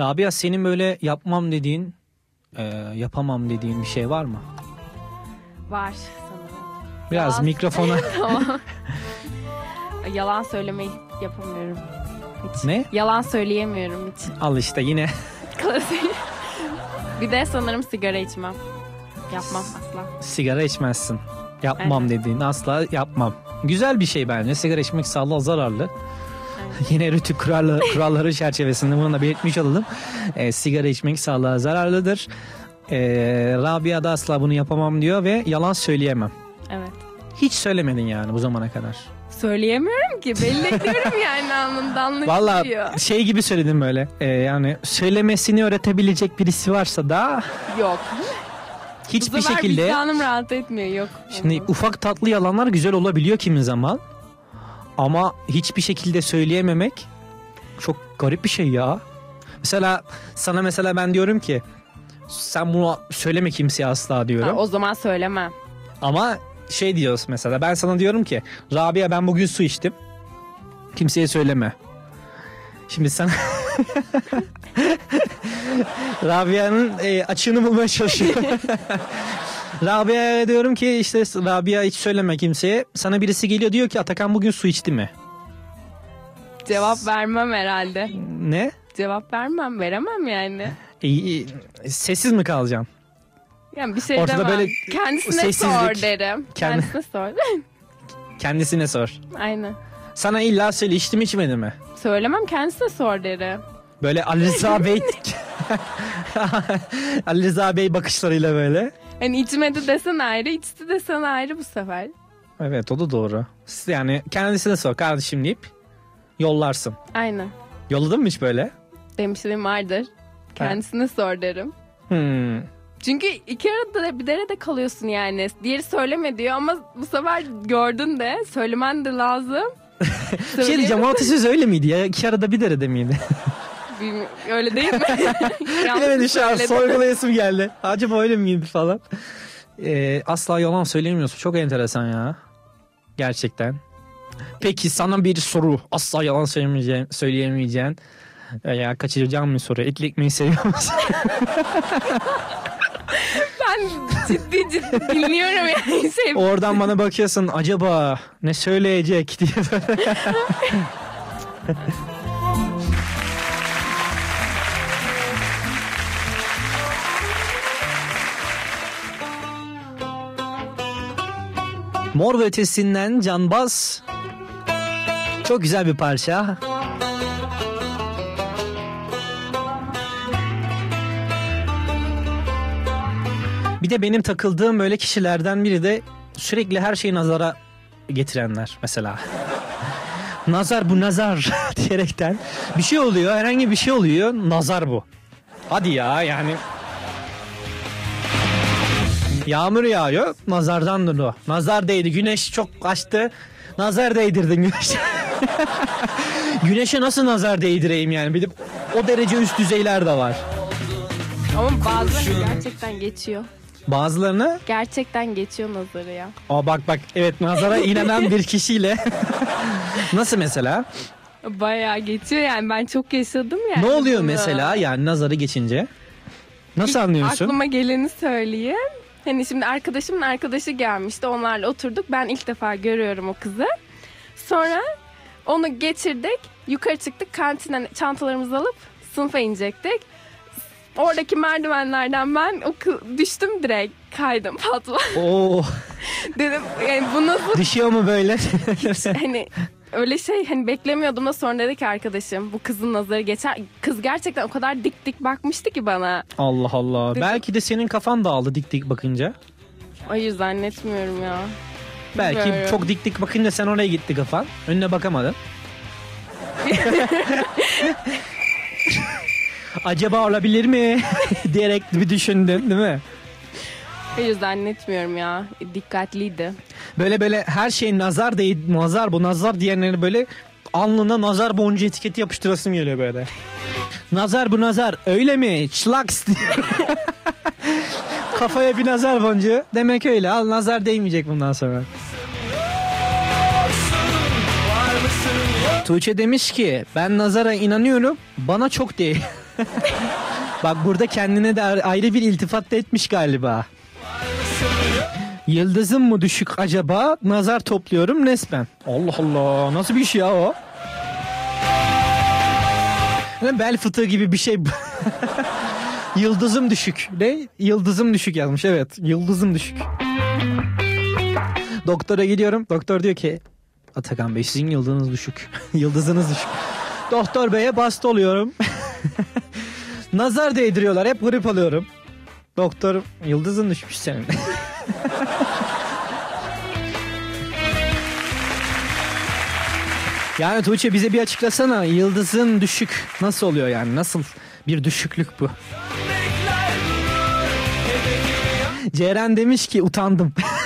Rabia senin böyle yapmam dediğin, e, yapamam dediğin bir şey var mı? Var sanırım. Biraz Bazı... mikrofona. Yalan söylemeyi yapamıyorum. Hiç. Ne? Yalan söyleyemiyorum hiç. Al işte yine. Klasik. bir de sanırım sigara içmem. Yapmam asla. Sigara içmezsin. Yapmam Aynen. dediğin asla yapmam. Güzel bir şey bence. Sigara içmek sağlığa zararlı. Yine rütük kuralları, kuralları çerçevesinde bunu da belirtmiş olalım. Ee, sigara içmek sağlığa zararlıdır. Ee, Rabia da asla bunu yapamam diyor ve yalan söyleyemem. Evet. Hiç söylemedin yani bu zamana kadar. Söyleyemiyorum ki. Belli ediyorum yani anından Valla anlaşılıyor. şey gibi söyledim böyle. Ee, yani söylemesini öğretebilecek birisi varsa da Yok. hiçbir sefer şekilde vicdanım rahat etmiyor. Yok. Şimdi ufak tatlı yalanlar güzel olabiliyor kimi zaman. Ama hiçbir şekilde söyleyememek çok garip bir şey ya. Mesela sana mesela ben diyorum ki sen bunu söyleme kimseye asla diyorum. Ha, o zaman söylemem. Ama şey diyoruz mesela ben sana diyorum ki Rabia ben bugün su içtim. Kimseye söyleme. Şimdi sen Rabia'nın e, açığını bulmaya çalışıyor. Rabia'ya diyorum ki işte Rabia hiç söyleme kimseye. Sana birisi geliyor diyor ki Atakan bugün su içti mi? Cevap vermem herhalde. Ne? Cevap vermem. Veremem yani. E, e, sessiz mi kalacaksın? Yani bir şey Ortada demem. böyle Kendisine sessizlik. sor derim. Kendi- Kendisine sor. Kendisine sor. Aynen. Sana illa söyle içti mi içmedi mi? Söylemem kendisine sor derim. Böyle Ali Rıza Bey Ali Rıza Bey bakışlarıyla böyle. Hani içmedi desen ayrı, içti desen ayrı bu sefer. Evet o da doğru. Yani kendisine sor kardeşim deyip yollarsın. Aynen. Yolladın mı hiç böyle? Demişliğim vardır. Kendisine sor derim. Hmm. Çünkü iki arada bir derede kalıyorsun yani. Diğeri söyleme diyor ama bu sefer gördün de söylemen de lazım. Bir şey diyeceğim o atasöz öyle miydi ya? İki arada bir derede miydi? Bilmiyorum, Öyle değil mi? Bilemedim şu an sorgulayasım geldi. Acaba öyle miydi falan. Ee, asla yalan söylemiyorsun. Çok enteresan ya. Gerçekten. Peki sana bir soru. Asla yalan söyleyemeyeceğin, söyleyemeyeceğin ya kaçıracağım bir soru. Etli ekmeği seviyor musun? Ben ciddi ciddi dinliyorum yani. Şey, Oradan bana bakıyorsun acaba ne söyleyecek diye böyle. Mor ve Ötesi'nden Canbaz. Çok güzel bir parça. Bir de benim takıldığım böyle kişilerden biri de sürekli her şeyi nazara getirenler mesela. nazar bu nazar diyerekten bir şey oluyor herhangi bir şey oluyor nazar bu. Hadi ya yani. Yağmur yağıyor nazardandır o. Nazar değdi güneş çok açtı. Nazar değdirdin güneş. Güneşe nasıl nazar değdireyim yani? Bir de o derece üst düzeyler de var. Ama bazıları gerçekten geçiyor. Bazılarını Gerçekten geçiyor nazarı ya. Aa bak bak evet nazara inanan bir kişiyle nasıl mesela? Bayağı geçiyor yani ben çok yaşadım yani. ne oluyor bunu. mesela yani nazarı geçince? Nasıl anlıyorsun? Aklıma geleni söyleyeyim. Hani şimdi arkadaşımın arkadaşı gelmişti. Onlarla oturduk. Ben ilk defa görüyorum o kızı. Sonra onu geçirdik. Yukarı çıktık. Kantinden çantalarımızı alıp sınıfa inecektik. Oradaki merdivenlerden ben o düştüm direkt. Kaydım patla. Oo Dedim yani bu nasıl düşüyor mu böyle? hani öyle şey hani beklemiyordum da sonra dedi ki arkadaşım bu kızın nazarı geçer. Kız gerçekten o kadar dik dik bakmıştı ki bana. Allah Allah. Belki de senin kafan dağıldı dik dik bakınca. Hayır zannetmiyorum ya. Belki Bilmiyorum. çok dik dik bakınca sen oraya gitti kafan. Önüne bakamadın. Acaba olabilir mi diyerek bir düşündün değil mi? Hayır zannetmiyorum ya. Dikkatliydi. Böyle böyle her şey nazar değil nazar bu nazar diyenleri böyle alnına nazar boncuğu etiketi yapıştırasın geliyor böyle. Nazar bu nazar öyle mi? Çlaks. Kafaya bir nazar boncuğu. Demek öyle. Al nazar değmeyecek bundan sonra. Tuğçe demiş ki ben nazara inanıyorum bana çok değil. Bak burada kendine de ayrı bir iltifat da etmiş galiba. Yıldızım mı düşük acaba? Nazar topluyorum resmen. Allah Allah nasıl bir iş ya o? Bel fıtığı gibi bir şey. Yıldızım düşük. Ne? Yıldızım düşük yazmış evet. Yıldızım düşük. Doktora gidiyorum. Doktor diyor ki Atakan Bey sizin yıldızınız düşük. Yıldızınız düşük. Doktor Bey'e bastı oluyorum. Nazar değdiriyorlar. Hep grip alıyorum. Doktor yıldızın düşmüş senin. yani Tuğçe bize bir açıklasana. Yıldızın düşük nasıl oluyor yani? Nasıl bir düşüklük bu? Ceren demiş ki utandım.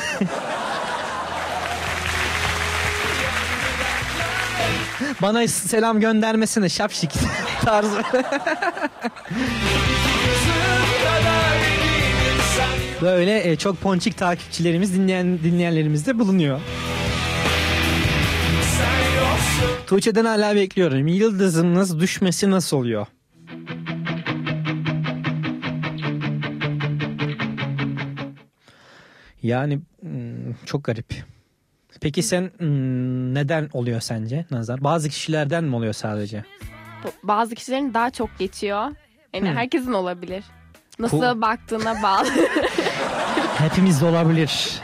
Bana selam göndermesine şapşik tarzı. Böyle e, çok ponçik takipçilerimiz dinleyen dinleyenlerimiz de bulunuyor. Tuğçe'den hala bekliyorum. Yıldızınız düşmesi nasıl oluyor? Yani hmm, çok garip. Peki sen hmm, neden oluyor sence nazar? Bazı kişilerden mi oluyor sadece? Bazı kişilerin daha çok geçiyor. Yani Hmm. herkesin olabilir. Nasıl Cool. baktığına bağlı. Hepimiz de olabilir.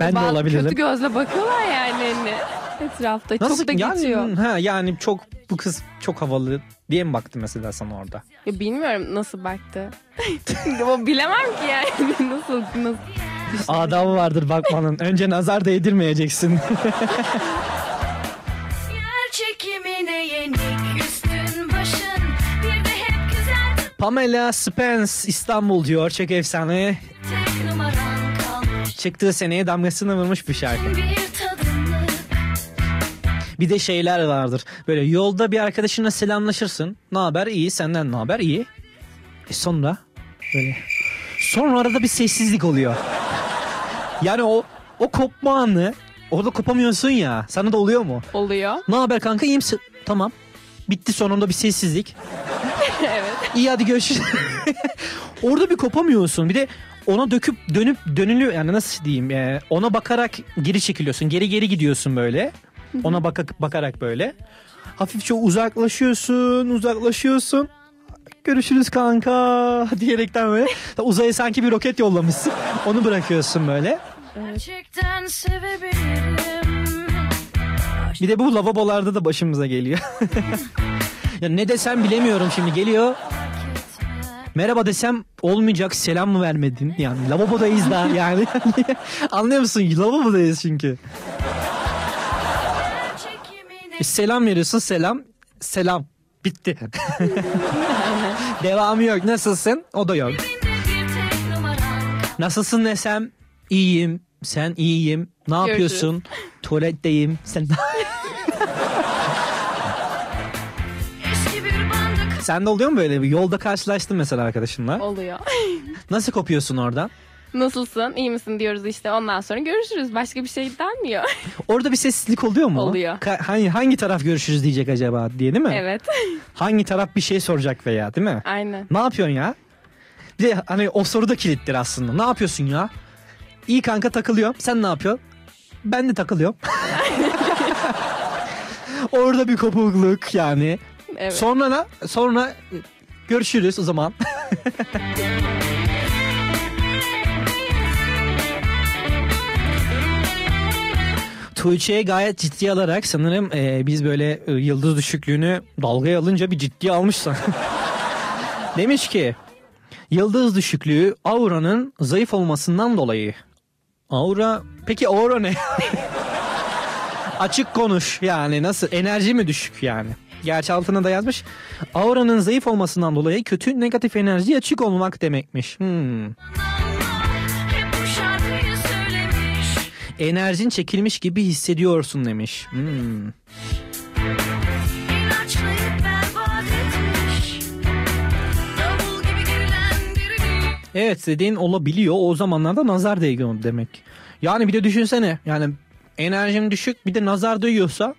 Ben de Bazı olabilirim. Kötü gözle bakıyorlar yani hani etrafta. Nasıl çok da yani, geçiyor. Ha, yani çok bu kız çok havalı diye mi baktı mesela sana orada? Ya bilmiyorum nasıl baktı. o bilemem ki yani nasıl nasıl. Adabı vardır bakmanın. Önce nazar değdirmeyeceksin. Pamela Spence İstanbul diyor. Çok efsane. Çıktığı seneye damgasını vurmuş bir şarkı. Bir de şeyler vardır. Böyle yolda bir arkadaşınla selamlaşırsın. Ne haber? İyi. Senden ne haber? İyi. E sonra böyle sonra arada bir sessizlik oluyor. Yani o o kopma anı orada kopamıyorsun ya. Sana da oluyor mu? Oluyor. Ne haber kanka? İyi misin? Tamam. Bitti sonunda bir sessizlik. evet. İyi hadi görüşürüz. Orada bir kopamıyorsun. Bir de ona döküp dönüp dönülüyor yani nasıl diyeyim e, ona bakarak geri çekiliyorsun. Geri geri gidiyorsun böyle. Ona baka- bakarak böyle. Hafifçe uzaklaşıyorsun, uzaklaşıyorsun. Görüşürüz kanka diyerekten böyle. Uzaya sanki bir roket yollamışsın. Onu bırakıyorsun böyle. Sevebilirim Bir de bu lavabolarda da başımıza geliyor. ya ne desem bilemiyorum şimdi geliyor. Merhaba desem olmayacak selam mı vermedin? Yani lavabodayız da yani. Anlıyor musun? Lavabodayız çünkü. E, selam veriyorsun selam. Selam. Bitti. Devamı yok. Nasılsın? O da yok. Nasılsın desem iyiyim. Sen iyiyim. Ne Görüşürüz. yapıyorsun? Tuvaletteyim. Sen Sen de oluyor mu böyle bir yolda karşılaştın mesela arkadaşınla? Oluyor. Nasıl kopuyorsun oradan? Nasılsın? iyi misin diyoruz işte. Ondan sonra görüşürüz. Başka bir şey denmiyor. Orada bir sessizlik oluyor mu? Oluyor. Ka- hangi, hangi taraf görüşürüz diyecek acaba diye değil mi? evet. Hangi taraf bir şey soracak veya değil mi? Aynen. Ne yapıyorsun ya? Bir de hani o soru da kilittir aslında. Ne yapıyorsun ya? İyi kanka takılıyorum. Sen ne yapıyorsun? Ben de takılıyorum. Orada bir kopukluk yani. Evet. Sonra ne? Sonra görüşürüz o zaman. Tuğçe'ye gayet ciddi alarak sanırım e, biz böyle e, yıldız düşüklüğünü dalgaya alınca bir ciddi almışsın. Demiş ki yıldız düşüklüğü auranın zayıf olmasından dolayı. Aura peki aura ne? Açık konuş yani nasıl enerji mi düşük yani? Gerçi altına da yazmış. Auranın zayıf olmasından dolayı kötü negatif enerji açık olmak demekmiş. Hmm. hep bu şarkıyı söylemiş Enerjin çekilmiş gibi hissediyorsun demiş. Hmm. Evet dediğin olabiliyor. O zamanlarda nazar değiyor demek. Yani bir de düşünsene. Yani enerjim düşük bir de nazar değiyorsa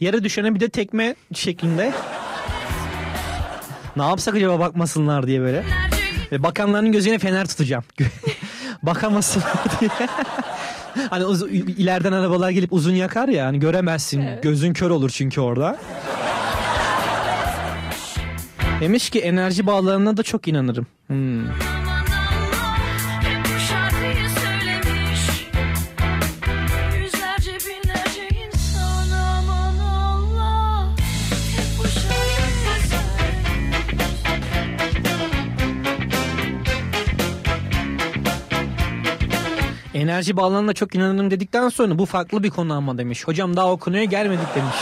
yere düşene bir de tekme şeklinde. ne yapsak acaba bakmasınlar diye böyle. Ve bakanların gözüne fener tutacağım. Bakamasınlar diye. hani uz- ileriden arabalar gelip uzun yakar ya hani göremezsin. Gözün kör olur çünkü orada. Demiş ki enerji bağlarına da çok inanırım. Hmm. Enerji bağlarına çok inanırım dedikten sonra bu farklı bir konu ama demiş. Hocam daha o konuya gelmedik demiş.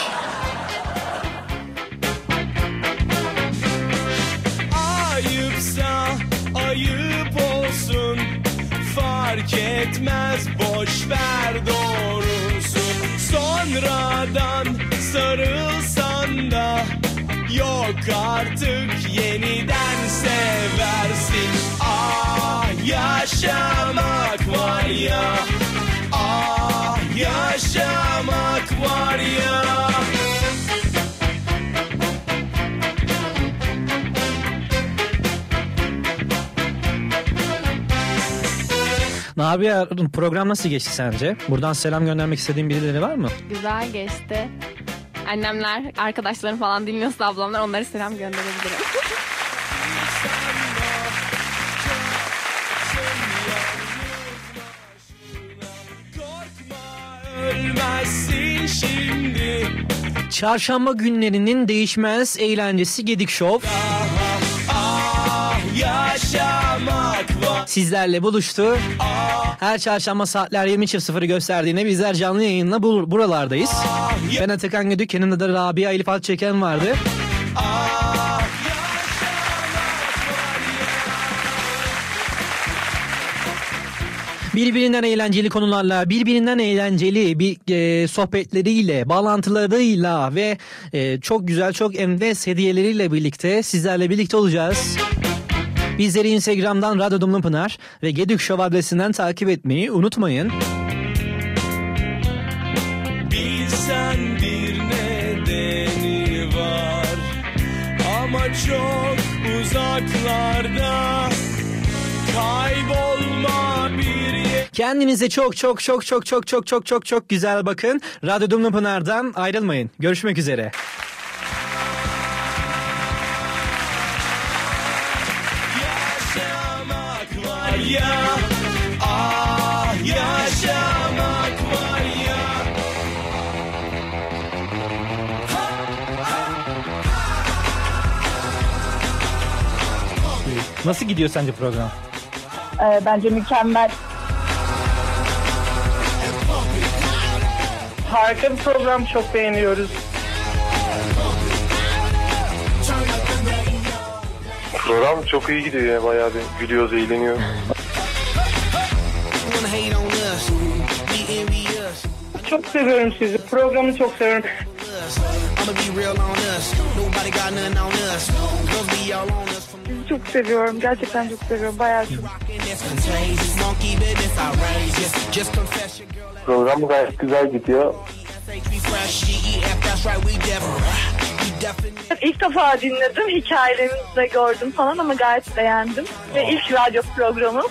Ayıpsa ayıp olsun Fark etmez boş ver doğrusu Sonradan sarılsan da Yok artık yeniden seversin Ah yaşamak var ya Ah yaşamak var ya Ne yapıyor? Program nasıl geçti sence? Buradan selam göndermek istediğin birileri var mı? Güzel geçti. Annemler, arkadaşlarım falan dinliyorsa ablamlar onlara selam gönderebilirim. Çarşamba günlerinin değişmez eğlencesi Gedik Show. Ah var Sizlerle buluştu. Her çarşamba saatler 20.00'ı gösterdiğinde bizler canlı yayınla bu- buralardayız. Ben Atakan Güdük, yanımda da Rabia Elif Alçeken vardı. Birbirinden eğlenceli konularla, birbirinden eğlenceli bir e, sohbetleriyle, bağlantılarıyla ve e, çok güzel, çok enfes hediyeleriyle birlikte sizlerle birlikte olacağız. Bizleri Instagram'dan Radyo Dumlu ve Gedük Show adresinden takip etmeyi unutmayın. Bilsen bir nedeni var Ama çok uzaklarda Kendinize çok çok çok çok çok çok çok çok çok güzel bakın. Radyo Dumlu Pınar'dan ayrılmayın. Görüşmek üzere. yaşamak var ya Ah yaşamak var ya Nasıl gidiyor sence program? Ee, bence mükemmel. Harika bir program çok beğeniyoruz. Program çok iyi gidiyor ya bayağı bir gülüyoruz, eğleniyoruz. Çok seviyorum sizi. Programı çok seviyorum. Çok seviyorum. Gerçekten çok seviyorum. Bayağı çok. Program gayet güzel gidiyor. İlk defa dinledim. Hikayelerinizi de gördüm falan ama gayet beğendim. Ve ilk radyo programım.